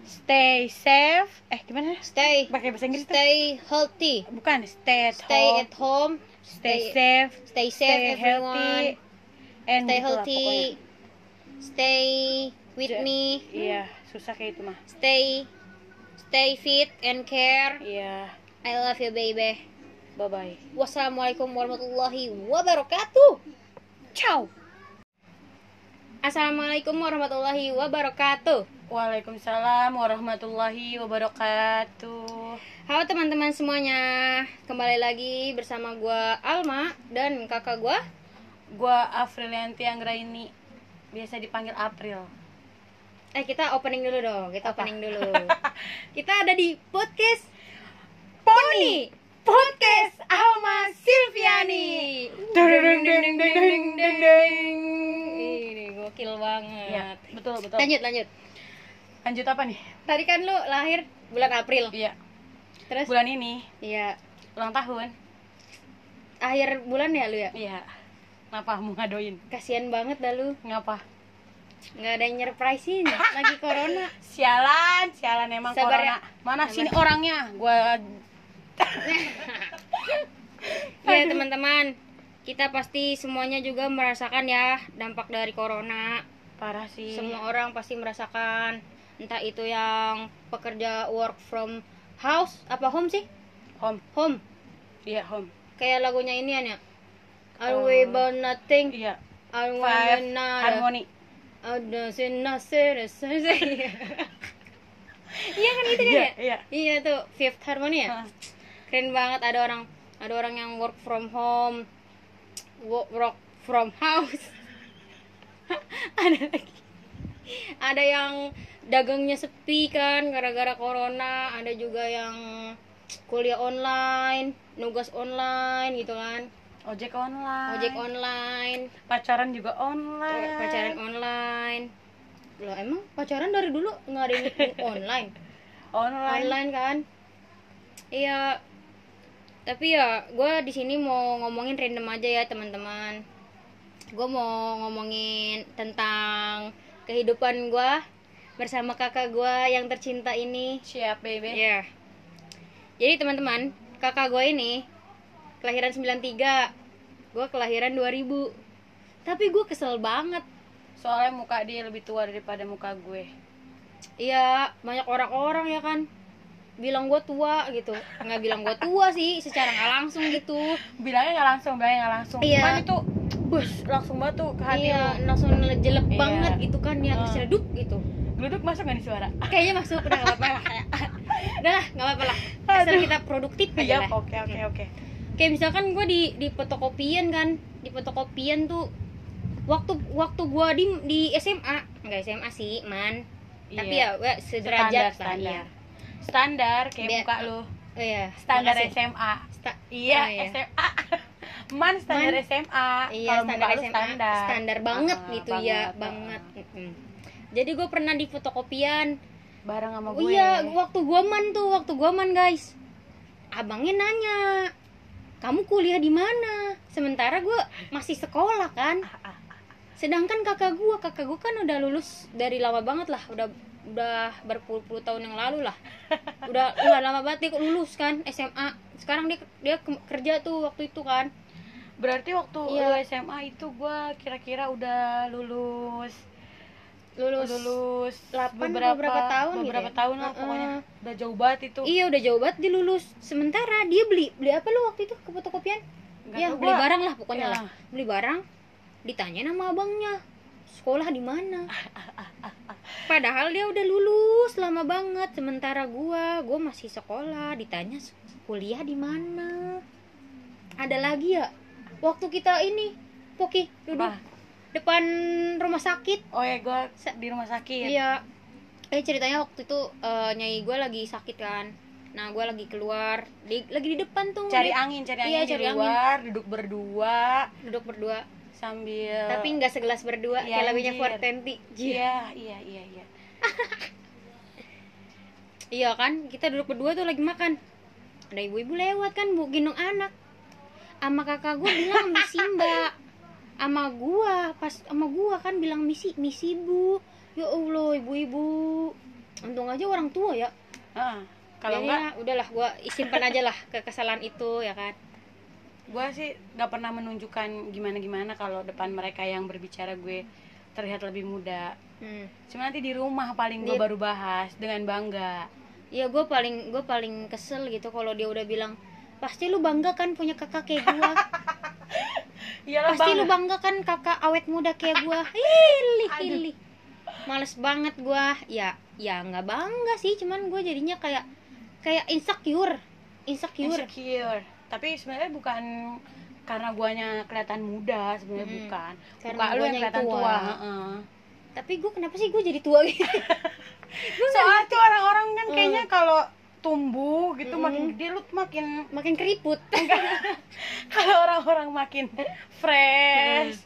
stay safe. Eh gimana? stay Pakai bahasa Inggris tuh? stay healthy Bukan, stay at stay home. at home stay, safe, stay safe stay everyone healthy, and stay gitu lah healthy stay with Ja- me Iya, susah kayak itu mah. stay stay fit and care Iya, I love you baby bye bye. wassalamualaikum warahmatullahi wabarakatuh Ciao. assalamualaikum warahmatullahi wabarakatuh Waalaikumsalam warahmatullahi wabarakatuh. halo teman-teman semuanya kembali lagi bersama gua Alma dan kakak gua Gua Afrilianti Anggraini, biasa dipanggil April. Eh kita opening dulu dong kita Apa? opening dulu kita ada di podcast Poni Podcast Alma Silviani. Deng deng deng deng deng deng deng deng. ini gokil banget Iya, betul betul. lanjut lanjut Lanjut apa nih? tadi kan lu lahir bulan April Iya, terus bulan ini iya ulang tahun. akhir bulan ya lu ya Iya. Kenapa mau ngadoin? kasihan banget dah lu Ngapa? Nggak ada yang nyerprisein lagi corona Sialan, sialan emang Sabar corona. ya. Mana Sabar. sini orangnya? Gua ya teman-teman kita pasti semuanya juga merasakan ya dampak dari corona parah sih. semua orang pasti merasakan entah itu yang pekerja work from house apa home sih home. home Iya, home. kayak lagunya ini ya Oh. will about nothing Iya. Five want nada harmoni. Ada senase iya kan itu kan Iya, ya? iya. iya tuh fifth harmony ya? Keren banget ada orang ada orang yang work from home wo- work from house. Ada lagi. Ada yang dagangnya sepi kan gara-gara corona. Ada juga yang kuliah online nugas online gitu kan Ojek online. ojek online Pacaran juga online. pacaran online loh emang pacaran dari dulu nggak ada yang online online. online kan iya tapi ya gue di sini mau ngomongin random aja ya teman-teman gue mau ngomongin tentang kehidupan gue bersama kakak gue yang tercinta ini Siap, baby. ya jadi teman-teman kakak gue ini kelahiran 93 gue kelahiran 2000 tapi gue kesel banget Soalnya muka dia lebih tua daripada muka gue. Iya, banyak orang-orang ya kan bilang gue tua gitu. Nggak bilang gue tua sih, secara nggak langsung gitu. Bilangnya nggak langsung, bilangnya nggak langsung. Iya. Cuman itu bus langsung banget tuh ke hati Iya, lu. langsung jelek Iya. banget gitu kan ya, Ah. keseleduk gitu. Duduk masuk gak nih suara? Kayaknya masuk udah nggak apa-apa lah. Udah lah, nggak apa-apa lah. Asal kita produktif aja Iya, lah. oke oke oke. Kayak misalkan gue di di fotokopian kan, di fotokopian tuh waktu waktu gue di di SMA, nggak SMA sih, man. Tapi ya, Iya. gue sederajat standar, lah. Iya. standar. Standar kayak Biar- muka lu. Oh iya. Standar makasih. SMA. Sta- Iya, Oh, iya. SMA. Man standar Man. SMA. Iya, Kalau standar SMA standar. standar banget Ah, gitu ya, banget. Jadi gue pernah di fotokopian. Bareng sama Oh gue. iya, waktu gua man tuh, waktu gua man guys. Abangnya nanya, kamu kuliah di mana? Sementara gua masih sekolah kan. Ah, ah. Sedangkan kakak gua, kakak gua kan udah lulus dari lama banget lah, udah udah berpuluh-puluh tahun yang lalu lah. Udah udah lama banget dia lulus kan SMA. sekarang dia dia ke- kerja tuh waktu itu kan berarti waktu lu SMA itu gua kira-kira udah lulus lulus. Lulus. Delapan beberapa beberapa tahun gitu beberapa ya? tahun lah Heeh. pokoknya. Udah jauh banget itu. Iya udah jauh banget dia lulus. Sementara dia beli beli apa lu waktu itu? Ke fotokopian Nggak ya beli gua. barang lah pokoknya Ya. lah beli barang ditanya nama abangnya. Sekolah di mana? Padahal dia udah lulus lama banget. Sementara gua gua masih sekolah. Ditanya "S- kuliah di mana? Ada lagi ya? Waktu kita ini Poki duduk? Depan rumah sakit oh ya gua di rumah sakit Iya. Eh ceritanya waktu itu eh, nyai gue lagi sakit kan. Nah gue lagi keluar, di, lagi di depan tuh. cari dia angin cari Iya, angin cari di luar duduk berdua duduk berdua. sambil Tapi nggak segelas berdua, Iya, kayak lagunya anjir. Fortenti. iya iya iya iya Iya kan, kita duduk berdua tuh lagi makan. Ada ibu-ibu lewat kan, bu gendong anak. Ama kakak gue bilang misi mbak. Ama gua pas sama gua kan bilang misi misi bu. Ya Allah ibu-ibu. Untung aja orang tua ya. Heeh. kalau Jadi enggak ya, udahlah gua simpan aja lah kekesalan itu ya kan. gue sih nggak pernah menunjukkan gimana gimana kalau depan mereka yang berbicara gue terlihat lebih muda Hmm. cuma nanti di rumah paling gue baru bahas dengan bangga Iya gue paling gue paling kesel gitu kalau dia udah bilang pasti lu bangga kan punya kakak kayak gua Iyalah pasti bangga. lu bangga kan kakak awet muda kayak gua. Hilih hilih males banget gua. Ya ya nggak bangga sih cuman gue jadinya kayak kayak insecure. Insecure. Insecure. Tapi sebenarnya bukan karena guanya kelihatan muda sebenarnya Mm-mm. bukan. Karena muka lu yang kelihatan tua. tua, heeh. tapi gue kenapa sih gue jadi tua gitu? Soalnya tuh orang-orang kan kayaknya kalau tumbuh gitu Mm. makin gede lu makin makin keriput. Kalau orang-orang makin fresh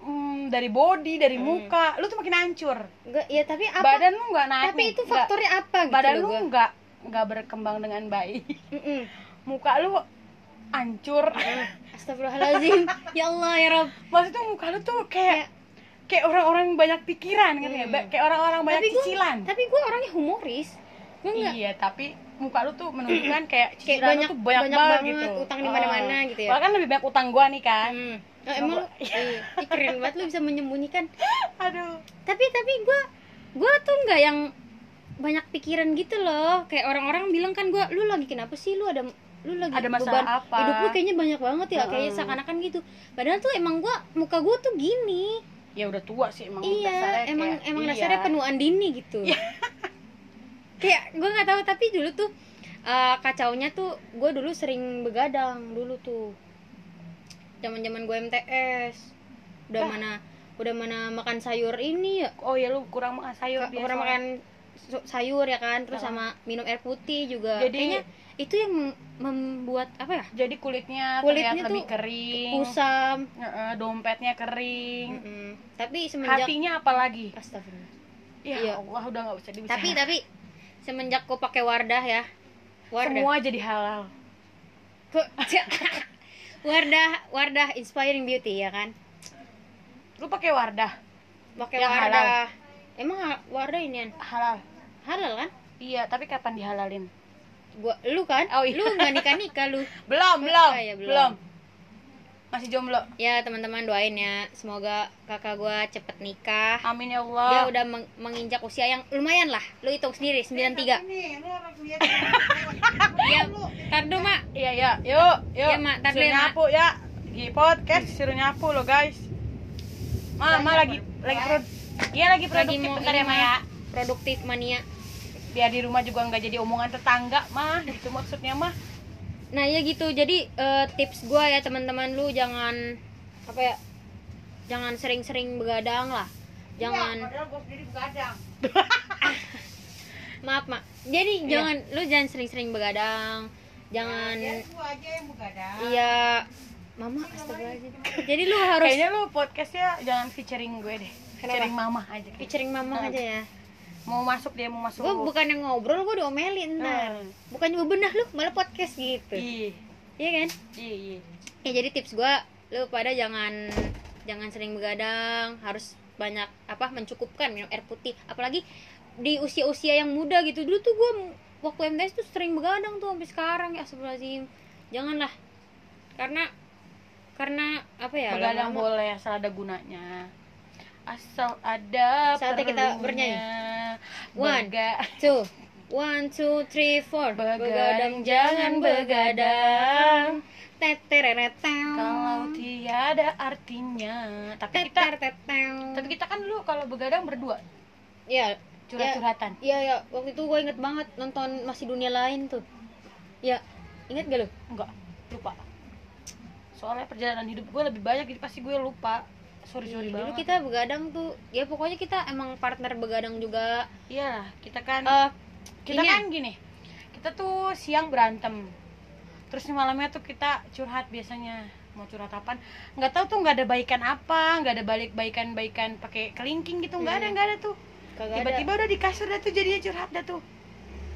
mm, dari body dari Mm. muka lu tuh makin hancur. Nggak, ya tapi apa? Badan lu nggak naik tapi itu faktornya apa gitu badan lu gua. nggak nggak berkembang dengan baik. Muka lu hancur. Astagfirullahaladzim. Ya Allah ya Rob maksudnya muka lu tuh kayak kayak orang-orang banyak pikiran kan ya Hmm. Ba- kayak orang-orang banyak Tapi gua- cicilan. Tapi gue orangnya humoris. Nggak. Iya tapi muka lu tuh menunjukkan kayak Kayak banyak- lu tuh banyak, banyak banget, banget, gitu utang di mana-mana Ah. gitu ya. Bahkan lebih banyak utang gua nih kan hmm. Oh, Emang lu ih, keren banget lu bisa menyembunyikan aduh Tapi tapi gue Gue tuh nggak yang banyak pikiran gitu loh Kayak orang-orang bilang kan gue Lu lagi kenapa sih lu ada lu lagi Ada masalah beban apa? hidup lu kayaknya banyak banget ya kayaknya Heeh. seakan-akan gitu padahal tuh emang gua muka gua tuh gini ya udah tua sih emang iya dasarnya emang kayak- emang iya. dasarnya penuaan dini gitu kayak gue nggak tahu tapi dulu tuh eh, kacaunya tuh gue dulu sering begadang dulu tuh. Zaman zaman gue MTS udah Ah. mana udah mana makan sayur ini ya. Oh ya lu kurang makan sayur biasa. kurang makan sayur ya kan terus sama minum air putih juga. Jadi- kayaknya itu yang mem- membuat apa ya? Jadi kulitnya, Kulitnya terlihat lebih tuh kering. kusam. Dompetnya kering. Mm-mm. tapi semenjak hatinya apalagi Astagfirullah. ya Iya. Allah udah nggak bisa dibicarain tapi tapi semenjak gue pakai Wardah ya. Wardah. Semua jadi halal. Wardah Wardah inspiring beauty ya kan? Lu pakai Wardah? Pakai Wardah. emang ha- Wardah ini kan halal. Halal kan? Iya tapi kapan dihalalin? Gua lu kan? Oh, iya. lu nggak nikah nikah lu. Belum belum Oh, iya, belum. belum masih jomblo? Ya teman-teman doain ya. Semoga kakak gua cepet nikah. Amin ya dia Allah udah meng- menginjak usia yang lumayan lah. Lu hitung sendiri 93 ya tar dulu mak. Iya ya yuk yuk. Iya, Mak, suruh ya, Mak. nyapu ya. Di podcast suruh nyapu lo guys. Ma ma lagi lagi pro iya lagi produktif lagi mau bentar ya ma ya. Produktif mania. Biar di rumah juga nggak jadi omongan tetangga mah gitu maksudnya mah Nah ya gitu, jadi eh, tips gua ya teman-teman lu jangan apa ya, jangan sering-sering begadang lah, jangan. padahal gue sendiri begadang. Maaf mak, jadi Iya. jangan lu jangan sering-sering begadang, jangan gue aja yang begadang. Iya. Mama astagfirullahaladzim, jadi lu harus kayaknya lu podcastnya jangan featuring gue deh. Kenapa? featuring mama aja. Featuring mama Hmm. aja ya, mau masuk dia mau masuk gua bukan yang ngobrol gua diomelin ntar, Hmm. bukan bebenah lu malah podcast gitu, iya iya kan? iya iya ya jadi tips gua lu pada jangan jangan sering begadang harus banyak apa mencukupkan minum air putih. Apalagi di usia-usia yang muda gitu. Dulu tuh gua waktu MTS tuh sering begadang tuh sampai sekarang ya astagfirullahaladzim. Janganlah. Karena karena apa ya begadang lama-lama- boleh asal ada gunanya. Asal ada Saatnya kita bernyanyi. One. Two. One two three four. Begadang jangan begadang. Teterereteu kalau tiada artinya. Tapi kita tapi kita kan dulu kalau begadang berdua. Ya curhat-curhatan. Iya ya, waktu itu gue inget banget nonton masih dunia lain tuh. Ya, inget gak lo? enggak lupa. Soalnya perjalanan hidup gue lebih banyak jadi pasti gue lupa sorry sorry Dulu banget kita begadang tuh, ya pokoknya kita emang partner begadang juga. iya lah kita kan Eh, kita ini kan gini kita tuh siang berantem terus malamnya tuh kita curhat biasanya mau curhat apaan nggak tahu tuh nggak ada baikan apa nggak ada balik baikan baikan pakai kelingking gitu nggak ada Hmm. nggak ada tuh ada. tiba-tiba udah di kasur dah tuh jadinya curhat dah tuh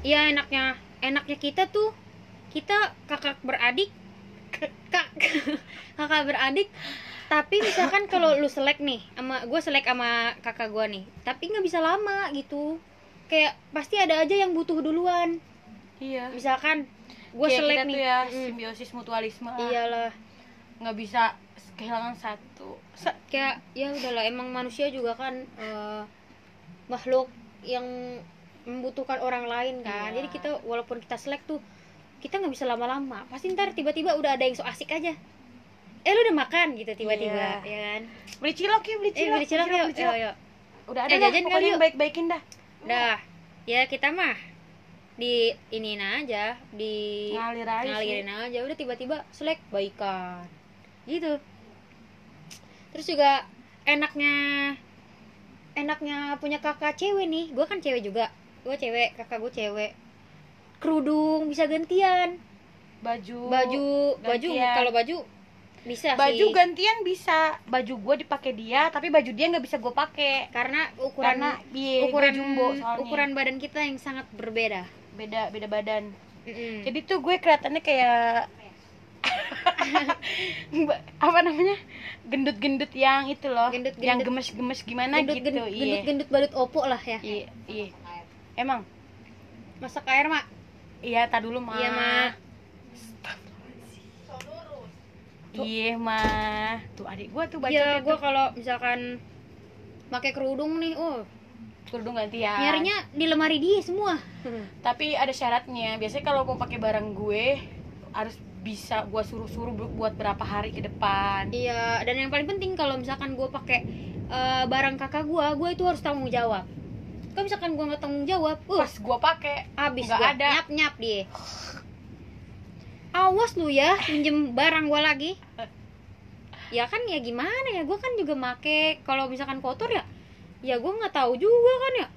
Iya enaknya, enaknya kita tuh kita kakak beradik, kak kakak beradik. Tapi misalkan kalau lu selek nih, sama gue selek sama kakak gue nih, tapi nggak bisa lama gitu. Kayak pasti ada aja yang butuh duluan. iya Misalkan gue selek kita nih, tuh ya Mm, simbiosis mutualisme lah. iyalah. nggak bisa kehilangan satu Sa- kayak ya udahlah emang manusia juga kan eh, makhluk yang membutuhkan orang lain kan Iya. jadi kita walaupun kita selek tuh kita nggak bisa lama-lama pasti ntar tiba-tiba udah ada yang so asik aja eh lu udah makan? Gitu tiba-tiba Iya. ya kan? Beli cilok ya beli eh cilok beli cilok yuk beli cilok. Ayo, yuk. udah ada Eh, dah, jajan kali yuk. baik-baikin dah. Dah ya kita mah di ini aja di ngalir aja ngalirin aja. Udah tiba-tiba selek baikan. Gitu. Terus juga enaknya enaknya punya kakak cewek nih. Gue kan cewek juga. Gue cewek kakak gue cewek. Kerudung bisa gantian. Baju baju baju gantian. kalau baju bisa baju sih. gantian bisa. Baju gue dipakai dia tapi baju dia nggak bisa gue pakai. Karena ukuran karena iya, ukuran jumbo soalnya. ukuran badan kita yang sangat berbeda. Beda beda badan. Mm-mm. jadi tuh gue kelihatannya kayak apa namanya? Gendut-gendut yang itu loh Gendut-gendut. yang gemes-gemes gimana gendut, gitu gendut, iya. gendut gendut badut opo lah ya. Iya iya. Emang? Masak air mak. Iya tak dulu mah Iya, Mak. Iya mah tuh adik gue tuh baca Iya, gue kalau misalkan pakai kerudung nih, oh kerudung gantian nyarinya di lemari dia semua. tapi ada syaratnya biasanya kalau mau pakai barang gue harus bisa gue suruh-suruh bu- buat berapa hari ke depan Iya, dan yang paling penting kalau misalkan gue pakai eh, barang kakak gue, gue itu harus tanggung jawab. Kalau misalkan gue nggak tanggung jawab, uh, pas gue pakai abis nggak gua. ada. nyap nyap dia. Awas lu ya, pinjem barang gue lagi. Ya kan ya gimana ya, gue kan juga make kalau misalkan kotor ya, ya gue nggak tahu juga kan ya.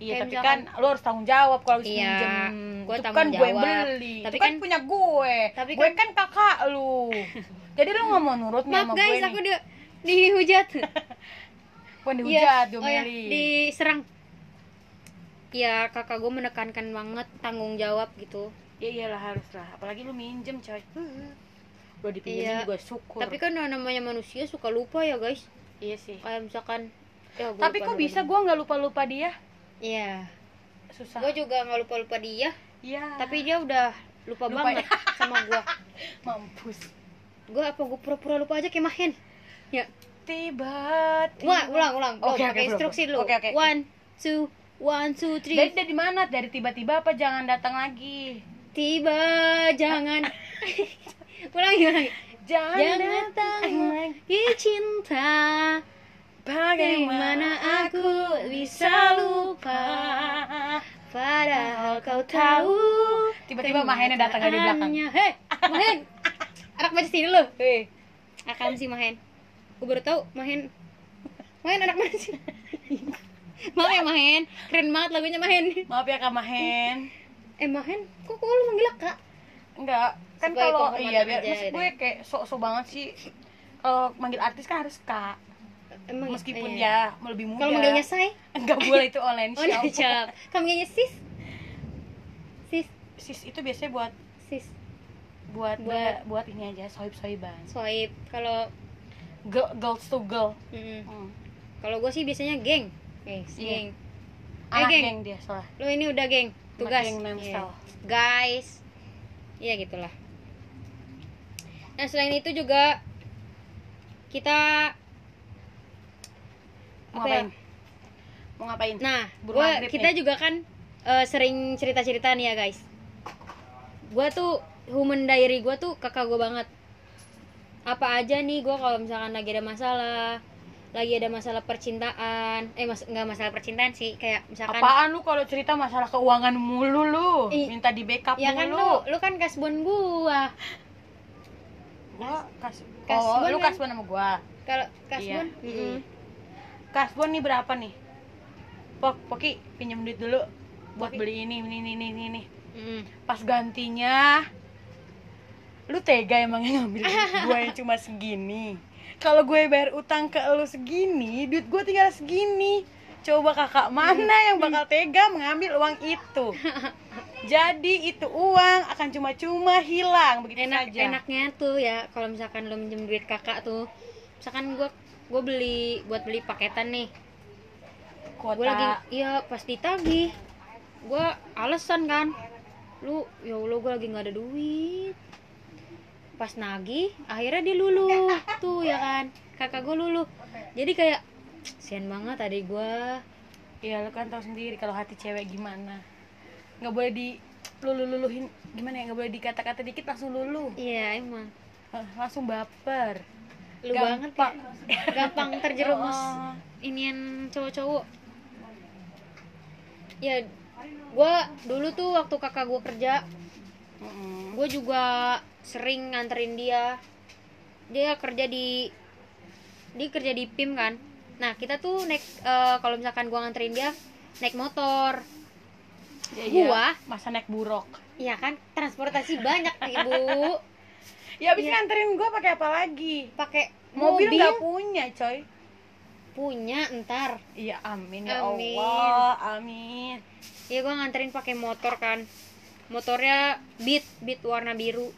iya Kayak tapi misalkan- kan lo harus tanggung jawab kalau harus Iya, pinjem gua itu tanggung kan gue beli Tapi itu kan, kan- punya gue Tapi gue kan- kan kakak lu jadi lu nggak mau nurut nih Maaf sama guys, gue aku di dihujat. gue Iya. dihujat Oh ya, diserang. Ya kakak gue menekankan banget tanggung jawab gitu. Ya iyalah harus lah apalagi lu minjem coy udah dipinjemin Iya. juga syukur Tapi kan namanya manusia suka lupa ya guys. iya sih Kayak misalkan ya, gua tapi kok bisa gue nggak lupa lupa dia Iya. susah Gue juga nggak lupa lupa dia, iya tapi dia udah lupa, Lupa banget sama gue. mampus Gue apa gue pura-pura lupa aja kayak Mahen. Ya. tiba Wah, ulang ulang. Oke, pakai belum. instruksi dulu. Oke, oke. One, two, one, two, three. dari dari mana dari tiba-tiba apa jangan datang lagi Tiba jangan. ulangi ulangi. jangan, Jangan datang lagi. cinta. Bagaimana aku bisa lupa? Padahal kau tahu tiba-tiba Mahennya datang dari belakang. Hei, Mahen. Anak baca sini lu Hei, Akan sih Mahen? Gue baru tahu Mahen. Mahen anak mana sih Maaf ya Mahen. Keren banget lagunya Mahen. Maaf ya Kak Mahen Eh Mahen Kok, kok lu manggil kak? enggak kan kalau iya biar aja, ya gue kayak sok-sok banget sih. Kalau manggil artis kan harus kak. Emang meskipun iya. ya lebih muda. Kalau manggilnya say enggak boleh itu online Oh shop. siap Kamu manggilnya sis? Sis. Sis itu biasanya buat Sis. buat Buat- buat, ini aja sohib sohiban Swipe Kalau girl, girls to girl. Mm, hmm. Kalau gue sih biasanya geng. Guys, Iya. geng anak geng. geng dia salah Lu ini udah geng Tugas geng Iya. Guys Iya gitulah nah selain itu juga kita mau apa ya? ngapain mau ngapain Nah, maghrib kita nih. juga kan eh, sering cerita-cerita nih ya guys. Gua tuh human diary gua tuh kakak gua banget. Apa aja nih gua kalau misalkan lagi ada masalah, lagi ada masalah percintaan, eh mas nggak masalah percintaan sih, kayak misalkan apaan lu kalau cerita masalah keuangan mulu lu Ih, minta di backup ya kan mulu lu lu kan kasbon gua. gua kas Kasbon oh lu kan? kasbon sama gua Kalau kasbon, Iya. mm-mm. kasbon nih berapa nih pok poki pinjam duit dulu buat Poki. beli ini ini ini ini ini Mm-mm. pas gantinya lu tega emangnya ngambil gue yang cuma segini kalau gue bayar utang ke lu segini duit gue tinggal segini. Coba kakak mana yang bakal tega mengambil uang itu? Jadi itu uang akan cuma-cuma hilang begitu enak saja. enaknya tuh ya kalau misalkan lo minjem duit kakak tuh. Misalkan gua gua beli buat beli paketan nih. Kuota. Gue lagi iya pas ditagih gue alasan kan. Lu ya allah gue lagi nggak ada duit pas nagih akhirnya dia luluh. Tuh ya kan? Kakak gue luluh. Jadi kayak sian banget tadi gue ya lu kan tahu sendiri kalau hati cewek gimana. Nggak boleh di lulu luluhin gimana ya? Nggak boleh dikata-kata dikit langsung lulu iya emang. Langsung baper. Lu banget Gampang. ya. Gampang terjerumus Oh. inian cowok-cowok. Ya gue dulu tuh waktu kakak gue kerja gue juga sering nganterin dia. Dia kerja di dia kerja di PIM kan. Nah kita tuh naik eh, kalau misalkan gue nganterin dia naik motor. Ya, ya. Gua? masa naik buruk? Iya kan? Transportasi banyak ibu. Ya abis Iya. nganterin gua pakai apa lagi? Pakai mobil mobil, nggak punya coy. Punya ntar. Iya amin ya Amin. Allah amin. Ya gue nganterin pakai motor kan. Motornya beat beat warna biru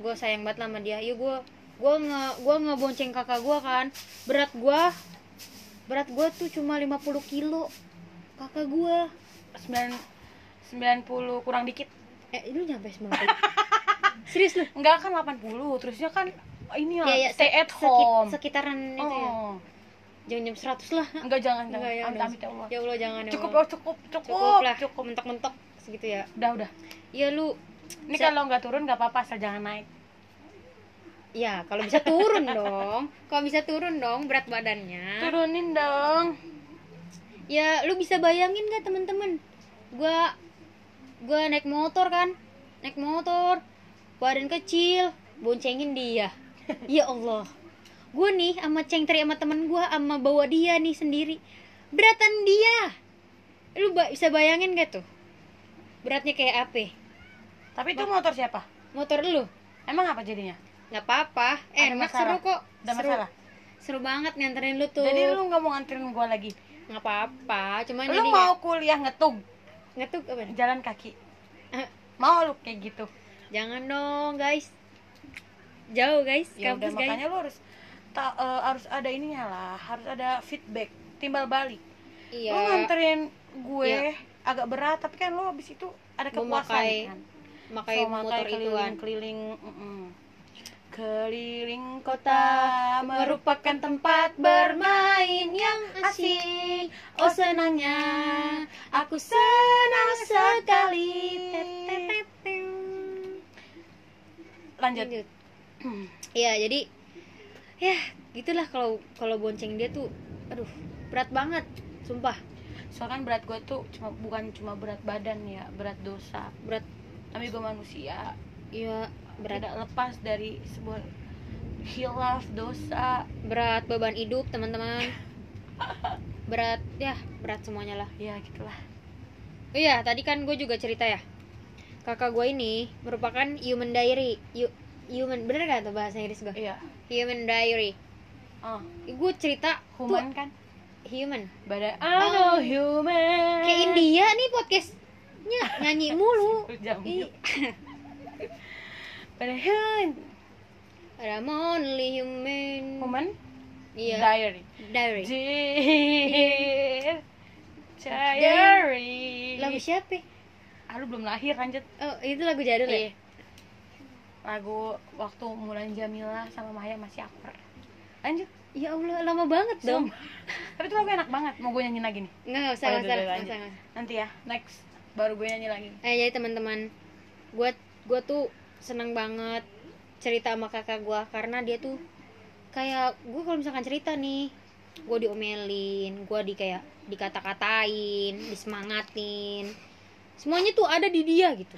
gue sayang banget sama dia. Yuk gue gue nge gue ngebonceng kakak gue kan. Berat gue berat gue tuh cuma 50 kilo. Kakak gue sembilan sembilan puluh kurang dikit. Eh lu nyampe 90 serius lu? Enggak kan 80 terusnya kan ini ya, ya, ya, stay at home. sekitaran itu ya. Oh. jangan jam 100 lah. Enggak jangan Enggak, ya amit udah. amit ya Allah. Ya Allah jangan ya cukup Allah. oh, cukup cukup. Cukup lah cukup. Mentok-mentok segitu ya. Udah udah. Ya lu ini Bisa- kalau nggak turun nggak apa-apa asal jangan naik. Ya kalau bisa turun dong. Kalau bisa turun dong berat badannya. Turunin dong. Ya lu bisa bayangin gak temen-temen gua gua naik motor kan? Naik motor. Badan kecil. Boncengin dia. Ya Allah. Gue nih sama cengtri sama temen gua sama bawa dia nih sendiri. Beratan dia. Lu bisa bayangin gak tuh? Beratnya kayak apa tapi itu motor siapa? Motor lu. Emang apa jadinya? Nggak apa-apa. Ada enak masalah? seru kok. Ada seru. masalah? Seru banget nganterin lu tuh. Jadi lu nggak mau nganterin gua lagi? Nggak apa-apa cuman lu mau kuliah ngetug ngetuk apa? Jalan kaki. Eh. mau lu kayak gitu? Jangan dong guys. Jauh guys. Ya udah kampus guys. makanya lu harus ta- eh, harus ada ininya lah. Harus ada feedback. Timbal balik. Iya. Lu nganterin gue Iya. agak berat tapi kan lu habis itu ada kepuasan Memakai kan makai So, motor itu keliling kan keliling mm-mm. keliling kota merupakan tempat bermain yang asik. Oh senangnya. Aku senang sekali. Lanjut. Iya jadi ya gitulah kalau kalau bonceng dia tuh aduh berat banget sumpah. Soalnya kan berat gue tuh cuma bukan cuma berat badan ya berat dosa. Berat gue manusia iya berat tidak lepas dari sebuah hilaf dosa berat beban hidup teman-teman berat ya berat semuanya lah ya gitulah Oh iya, tadi kan gue juga cerita ya. Kakak gue ini merupakan human diary. Hu- human, bener gak tuh bahasa Inggris gue? iya Human diary. oh Gue cerita human tuh kan human. badan Oh. oh human Kayak India nih podcastnya nyanyi mulu. Jam Ih, pada human I'm only human. human Iya. diary Diary. Dear diary Lagu siapa? ah lu belum lahir lanjut Oh, itu lagu jadul ya? Iya. lagu waktu Mulan Jamila sama Maya masih akur lanjut Ya Allah, lama banget dong. Tapi itu lagu enak banget mau gue nyanyi lagi nih Nggak, nggak usah, Oh, nggak udah, usah, udah, nggak lanjut. usah, nggak usah. nanti ya next baru gue nyanyi lagi Eh, jadi teman-teman, gue gue tuh seneng banget cerita sama kakak gue karena dia tuh kayak gue kalau misalkan cerita nih, gue diomelin, gue di kayak dikata-katain, disemangatin, semuanya tuh ada di dia gitu.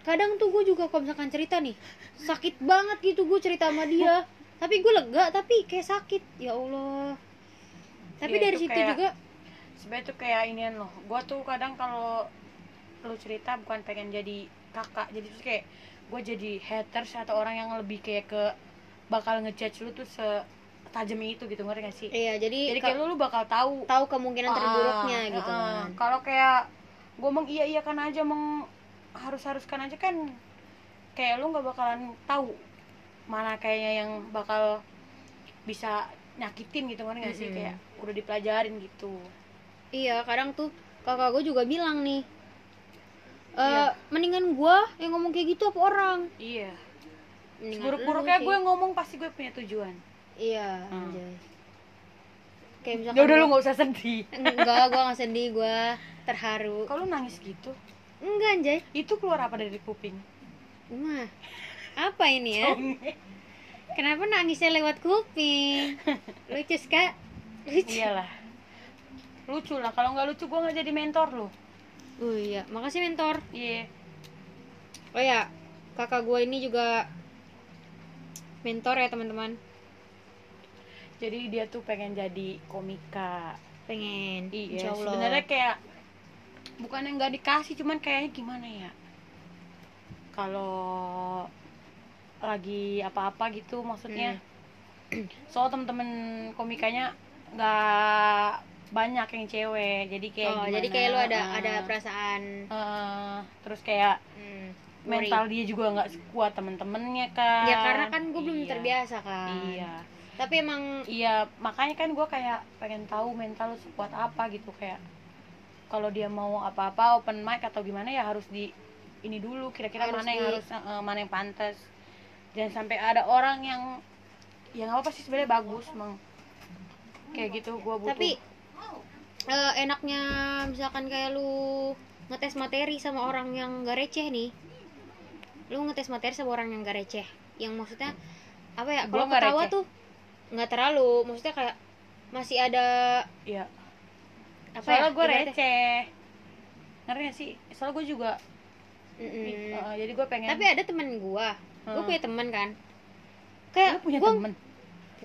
Kadang tuh gue juga kalau misalkan cerita nih, sakit banget gitu gue cerita sama dia, tapi gue lega tapi kayak sakit, ya Allah. Tapi Iya, dari itu situ kayak- juga sebenarnya tuh kayak inian loh. Gue tuh kadang kalau lu cerita bukan pengen jadi kakak. Jadi tuh kayak gue jadi haters atau orang yang lebih kayak ke bakal ngejudge lu tuh setajam itu gitu. Ngerti gak sih? Iya, jadi, jadi ka- kayak lu lu bakal tahu. tahu kemungkinan terburuknya Ah, gitu ah. kan. kalau kayak gue meng iya iya kan aja meng harus haruskan aja kan kayak lu nggak bakalan tahu mana kayaknya yang bakal bisa nyakitin gitu. Ngerti gak sih? Mm-mm. kayak udah dipelajarin gitu Iya, kadang tuh kakak gue juga bilang nih, e, Iya. mendingan gue yang ngomong kayak gitu apa orang? iya buruk-buruknya gue ngomong pasti gue punya tujuan Iya, Hmm. anjay. Kayak misalkan ya udah lu nggak usah sedih Enggak, gue gak sedih, gue terharu. kalau lu nangis gitu Enggak, anjay. itu keluar apa dari kuping Wah, apa ini ya? Kenapa nangisnya lewat kuping? Lucu, Kak. Lucu. iyalah lucu lah kalau nggak lucu gue nggak jadi mentor lu Oh iya, makasih mentor. iya Oh ya, kakak gue ini juga mentor ya teman-teman. jadi dia tuh pengen jadi komika Pengen. iya sebenarnya kayak bukan yang nggak dikasih cuman kayaknya gimana ya kalau lagi apa-apa gitu maksudnya soal temen-temen komikanya nggak banyak yang cewek jadi kayak oh, gimana? jadi kayak lu ada ada perasaan Eh, terus kayak hmm, mental dia juga nggak kuat temen-temennya kan. Ya karena kan gue belum Iya. terbiasa kan. iya. Tapi emang iya makanya kan gue kayak pengen tahu mental lu sekuat apa gitu kayak kalau dia mau apa-apa open mic atau gimana ya harus di ini dulu kira-kira mana yang di- harus eh, mana yang pantas. Jangan sampai ada orang yang yang apa sih sebenarnya bagus meng kayak gitu gue butuh. Tapi eh, enaknya misalkan kayak lu ngetes materi sama orang yang gak receh nih. Lu ngetes materi sama orang yang gak receh. Yang maksudnya apa ya? Kalau ketawa receh. tuh nggak terlalu, maksudnya kayak masih ada iya apa soalnya ya? gue receh ngerti gak sih soalnya gue juga Mm-mm. eh, jadi gue pengen Tapi ada temen gua Hmm. punya temen kan. Kayak punya gua temen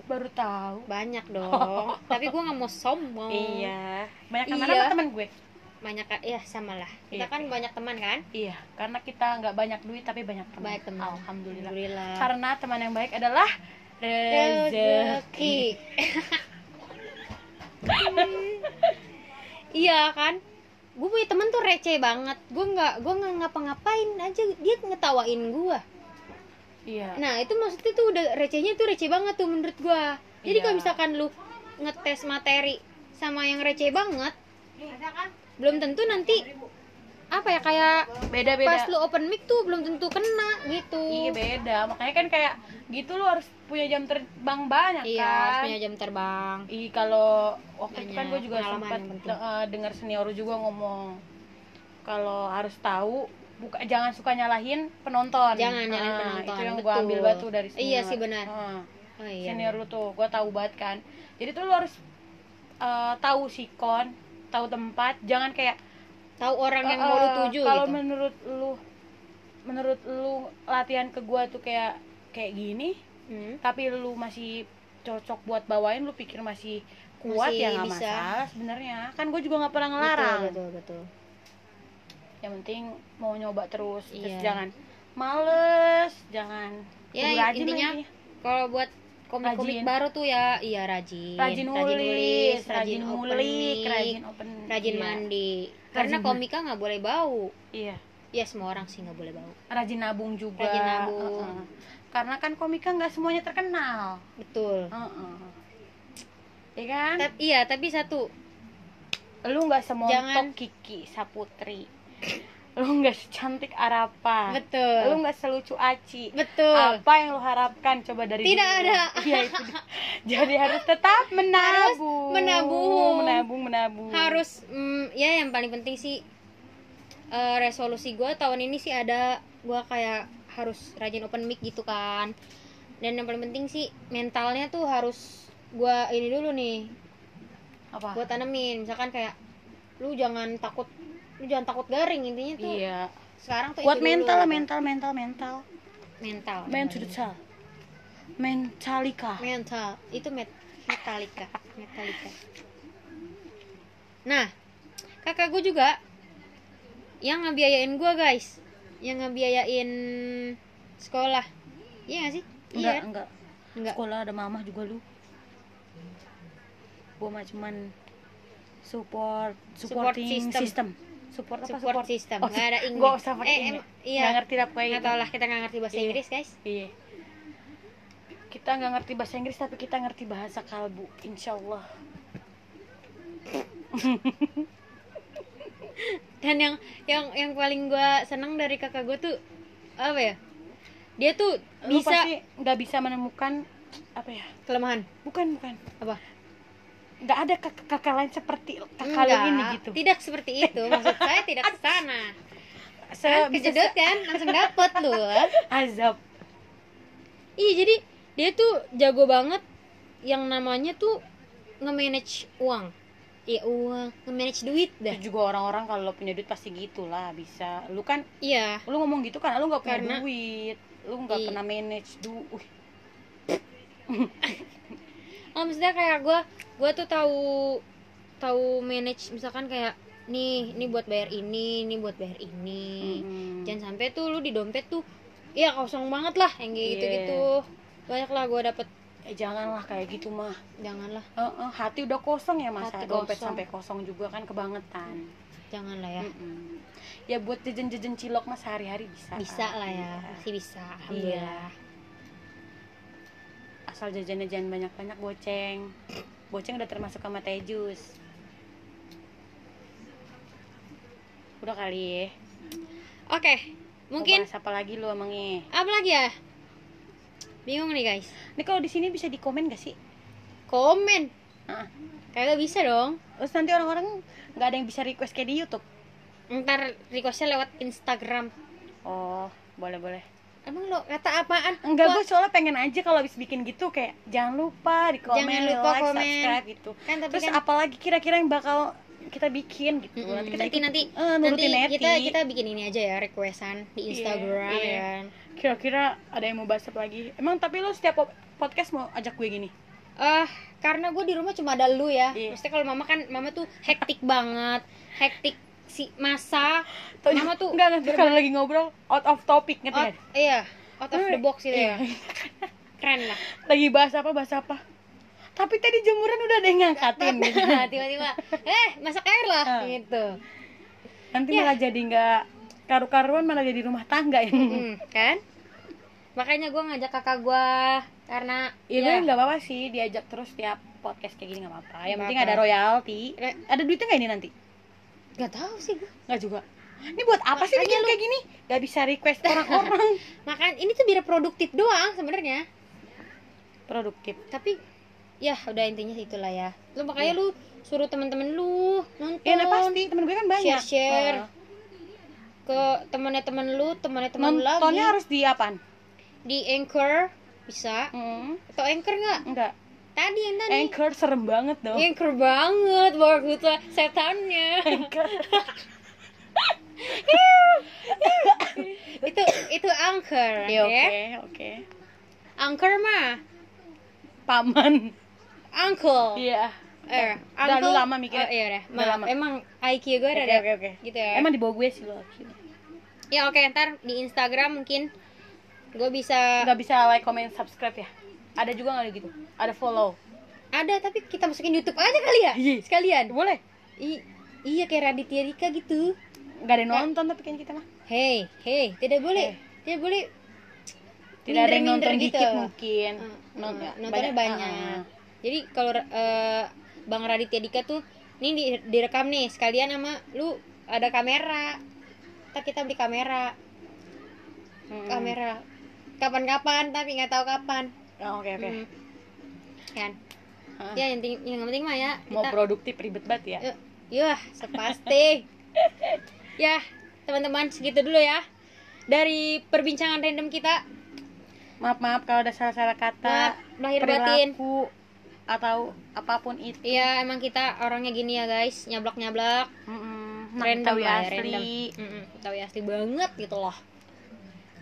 baru tahu banyak dong. Tapi gua nggak mau sombong. iya banyak teman Iya. apa temen gue Banyak ya sama lah. Kita Iya. kan banyak teman kan. iya karena kita nggak banyak duit tapi banyak teman Banyak teman. alhamdulillah Alhamdulillah. karena teman yang baik adalah rezeki iya kan gue punya temen tuh receh banget gue nggak gue nggak ngapa-ngapain aja dia ngetawain gue iya. Nah itu maksudnya tuh udah recehnya tuh receh banget tuh menurut gue jadi Iya. kalau misalkan lu ngetes materi sama yang receh banget belum tentu nanti apa ya kayak beda beda pas lu open mic tuh belum tentu kena gitu. Iya beda. Makanya kan kayak gitu lu harus punya jam terbang banyak Iya, harus kan punya jam terbang. Ih kalau waktu itu kan gue juga sempat penting. eh, dengar senior juga ngomong kalau harus tahu buka jangan suka nyalahin penonton. Jangan nyalahin Ah, penonton, Itu yang gue ambil batu dari senior. Iya sih, benar. Ah, oh, iya senior lu tuh, gue tahu banget kan. Jadi tuh lu harus eh, tahu sikon, tahu tempat, jangan kayak tahu orang yang eh, mau lu eh, tuju Kalau gitu menurut lu menurut lu latihan ke gua tuh kayak kayak gini, Hmm. tapi lu masih cocok buat bawain lu pikir masih kuat Masih ya nggak bisa. masalah sebenarnya kan gue juga nggak pernah ngelarang betul betul betul yang penting mau nyoba terus terus Iya. jangan males jangan ya intinya kalau buat komik-komik baru tuh ya iya rajin. Rajin nulis rajin ngulik rajin open rajin iya. mandi. Karena Rajin komika nggak boleh bau. Iya. Ya semua orang sih nggak boleh bau. Rajin nabung juga. Rajin nabung. Heeh. karena kan komika nggak semuanya terkenal. Betul. Heeh. Iya kan? Ta- iya tapi satu. Lu nggak semontok Jangan- Kiki Saputri lu nggak secantik Arapa betul. Lu nggak selucu Aci. Betul. Apa yang lu harapkan? Coba dari Tidak dulu? ada. Iya, itu jadi harus tetap menabung. menabung. menabung menabung. Harus mm, ya yang paling penting sih eh, resolusi gue tahun ini sih ada gue kayak harus rajin open mic gitu kan. Dan yang paling penting sih mentalnya tuh harus gue ini dulu nih. Apa? Gue tanemin. Misalkan kayak lu jangan takut lu jangan takut garing intinya tuh iya. sekarang tuh buat itu dulu. mental lah mental mental mental. Mental. Mental mentalika. Mental. Itu met metalika. Metalika. Nah kakak gue juga yang ngebiayain gue guys. Yang ngebiayain sekolah. Iya gak sih? Enggak iya enggak. Enggak. Sekolah ada mamah juga lu. Gua mah cuman support Support supporting system. system, support apa support system. Oh, nggak ada Inggris nggak usah pakai eh, iya. Nggak ngerti apa kayak nggak tau lah kita nggak ngerti bahasa Iya. Inggris guys. Iya. Kita nggak ngerti bahasa Inggris tapi kita ngerti bahasa kalbu insyaallah. Dan yang yang yang paling gue seneng dari kakak gue tuh apa ya? Dia tuh lu bisa nggak bisa menemukan apa ya? Kelemahan. Bukan bukan. Apa nggak ada kakak kakak lain seperti kakak lu ini gitu. Tidak seperti itu. Maksud saya tidak ke sana Se kan bisa kejedot kan? Langsung dapet lu se- azab. Iya jadi dia tuh jago banget yang namanya tuh nge-manage uang. Iya uang. Nge-manage duit dah. Itu juga orang-orang kalau lo punya duit pasti gitulah bisa. Lu kan iya. lu ngomong gitu kan lu nggak punya Karena- duit. Lu nggak Iya. pernah manage duit oh maksudnya kayak gue gue tuh tahu tahu manage misalkan kayak nih ini buat bayar ini ini buat bayar ini. Jangan sampai tuh lu di dompet tuh ya kosong banget lah yang kayak Iya. gitu gitu banyak lah gue dapet. Eh janganlah kayak gitu mah. Janganlah. Eh, eh, hati udah kosong ya masa? Hati dompet kosong. sampai kosong juga kan kebangetan. Janganlah ya. Mm-mm. ya buat jajan-jajan cilok mas sehari-hari bisa bisa lah ya Iya. masih bisa alhamdulillah asal jajannya jangan banyak-banyak boceng boceng udah termasuk sama teh jus. Udah kali ya. Oke mungkin apa lagi lu emangnya apa lagi ya? Bingung nih guys. Ini kalau di sini bisa di komen gak sih? Komen? Ah. kagak bisa dong. Terus nanti orang-orang nggak ada yang bisa request kayak di YouTube. Ntar requestnya lewat Instagram. Oh boleh boleh emang lo kata apaan? Enggak gue soalnya pengen aja kalau habis bikin gitu kayak jangan lupa di komen Jangan lupa like komen. subscribe gitu. Kan tapi terus kan apalagi kira-kira yang bakal kita bikin gitu. Mm-mm, nanti kita nanti ikut- nanti eh, nanti nurutin Neti. kita kita bikin ini aja ya requestan di Iya, Instagram iya. ya kan? Kira-kira ada yang mau bahas apa lagi? Emang tapi lo setiap po- podcast mau ajak gue gini? Eh karena gue di rumah cuma ada lu ya. Iya. maksudnya kalau mama kan mama tuh hektik banget. Hektik si masa Tau- mama tuh enggak nanti kalau lagi ngobrol out of topic ngerti out, nggak? iya out of the box gitu Iya. ya keren lah lagi bahas apa bahas apa tapi tadi jemuran udah ada yang ngangkatin gitu. Tiba-tiba eh masak air lah Ah. gitu nanti Iya. malah jadi nggak karu-karuan malah jadi rumah tangga ya Hmm, kan makanya gue ngajak kakak gue karena Iya, ya, gue nggak apa-apa sih diajak terus tiap podcast kayak gini nggak apa-apa. Yang penting apa. ada royalti. Ada duitnya nggak ini nanti? Nggak tahu sih gue Nggak juga. Ini buat apa sih Makanya bikin kayak gini? Gak bisa request orang-orang. makan ini tuh biar produktif doang sebenarnya Produktif. tapi ya udah intinya itulah ya lu makanya lu suruh teman-teman lu nonton Ya, nah pasti temen gue kan banyak. Share-share. Oh. ke temannya teman lu temannya teman lu lagi Nontonnya harus di apaan? di anchor bisa Hmm, atau anchor nggak enggak. Tadi yang tadi Anchor serem banget dong. anchor banget bagus tuh setannya Anchor. itu itu anchor Oke, oke, ya oke. anchor mah Paman. uncle Iya. eh Udah, lama mikirnya. oh, iya udah Udah Ma- lama. emang IQ gue Oke, ada oke, oke. gitu ya Emang di bawah gue sih lo. ya oke ntar di Instagram mungkin gue bisa Nggak bisa like, comment, subscribe ya? Ada juga nggak gitu? Ada follow? ada tapi kita masukin YouTube aja kali ya Iya. sekalian Boleh? I- iya kayak Raditya Dika gitu Nggak ada yang nonton tapi kayaknya kita mah. Hei, hei, tidak boleh, tidak boleh. Tidak ada yang nonton gitu. dikit mungkin. Hmm, Non- hmm, nontonnya banyak. Jadi kalau eh, Bang Raditya Dika tuh, ini di- direkam nih sekalian sama lu ada kamera. ntar kita beli kamera Mm-mm. kamera kapan-kapan tapi nggak tahu kapan Oh, oke oke. Hmm. kan? Hah. ya yang, yang penting mah ya mau kita produktif ribet banget ya? Yah sepasti. Ya teman-teman segitu dulu ya dari perbincangan random kita. Maaf maaf kalau ada salah salah kata Maaf, lahir batin. atau apa pun itu. Iya emang kita orangnya gini ya guys. Nyablak nyablak Mm-mm. Nah, random Betawi lah ya, asli. random. Mm-mm, Betawi asli banget gitu loh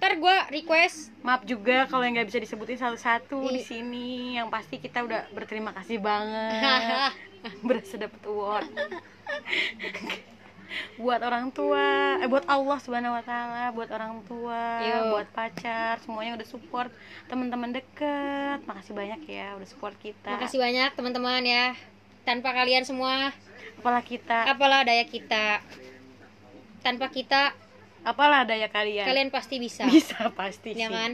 ntar gue request. Maaf juga kalau yang nggak bisa disebutin satu-satu di I- sini. Yang pasti kita udah berterima kasih banget. Berasa dapet award. Buat orang tua. Eh buat Allah subhanahu wa taala buat orang tua Yo. buat pacar semuanya udah support. Teman-teman deket. Makasih banyak ya udah support kita. Makasih banyak teman-teman ya. Tanpa kalian semua. Apalah kita. Apalah daya kita. Tanpa kita apalah daya kalian. Kalian pasti bisa. Bisa pasti ya sih. kan?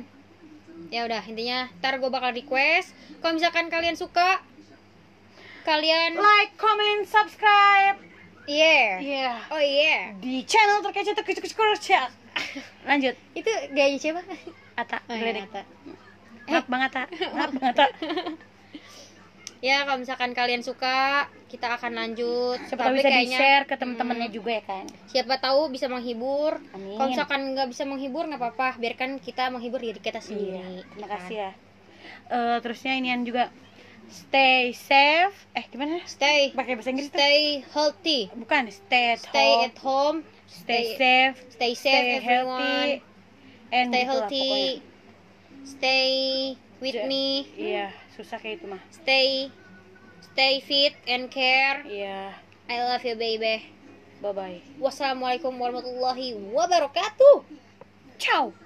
Ya udah intinya ntar gue bakal request kalau misalkan kalian suka kalian like comment subscribe. Yeah iya. Oh yeah di channel terkece terkece terkece lanjut. Itu gaya siapa? Ata oh, iya, geledek. Ata. maaf bang Ata maaf bang Ata ya kalau misalkan kalian suka kita akan lanjut. Siapa Tapi bisa di kayaknya share ke teman-temannya juga ya kan siapa tahu bisa menghibur. Amin. Kalau misalkan nggak bisa menghibur nggak apa-apa. Biarkan kita menghibur diri kita iya sendiri. terima ya kan? kasih ya. Eh, terusnya inian juga stay safe. Eh gimana? Stay pakai bahasa Inggris tuh? stay healthy. Bukan stay at stay home. at home. Stay safe. stay safe stay everyone. healthy. And stay gitulah healthy. pokoknya. stay with Ja- me. iya susah kayak itu mah. Stay stay fit and care. Iya. I love you baby. Bye bye wassalamualaikum warahmatullahi wabarakatuh. Ciao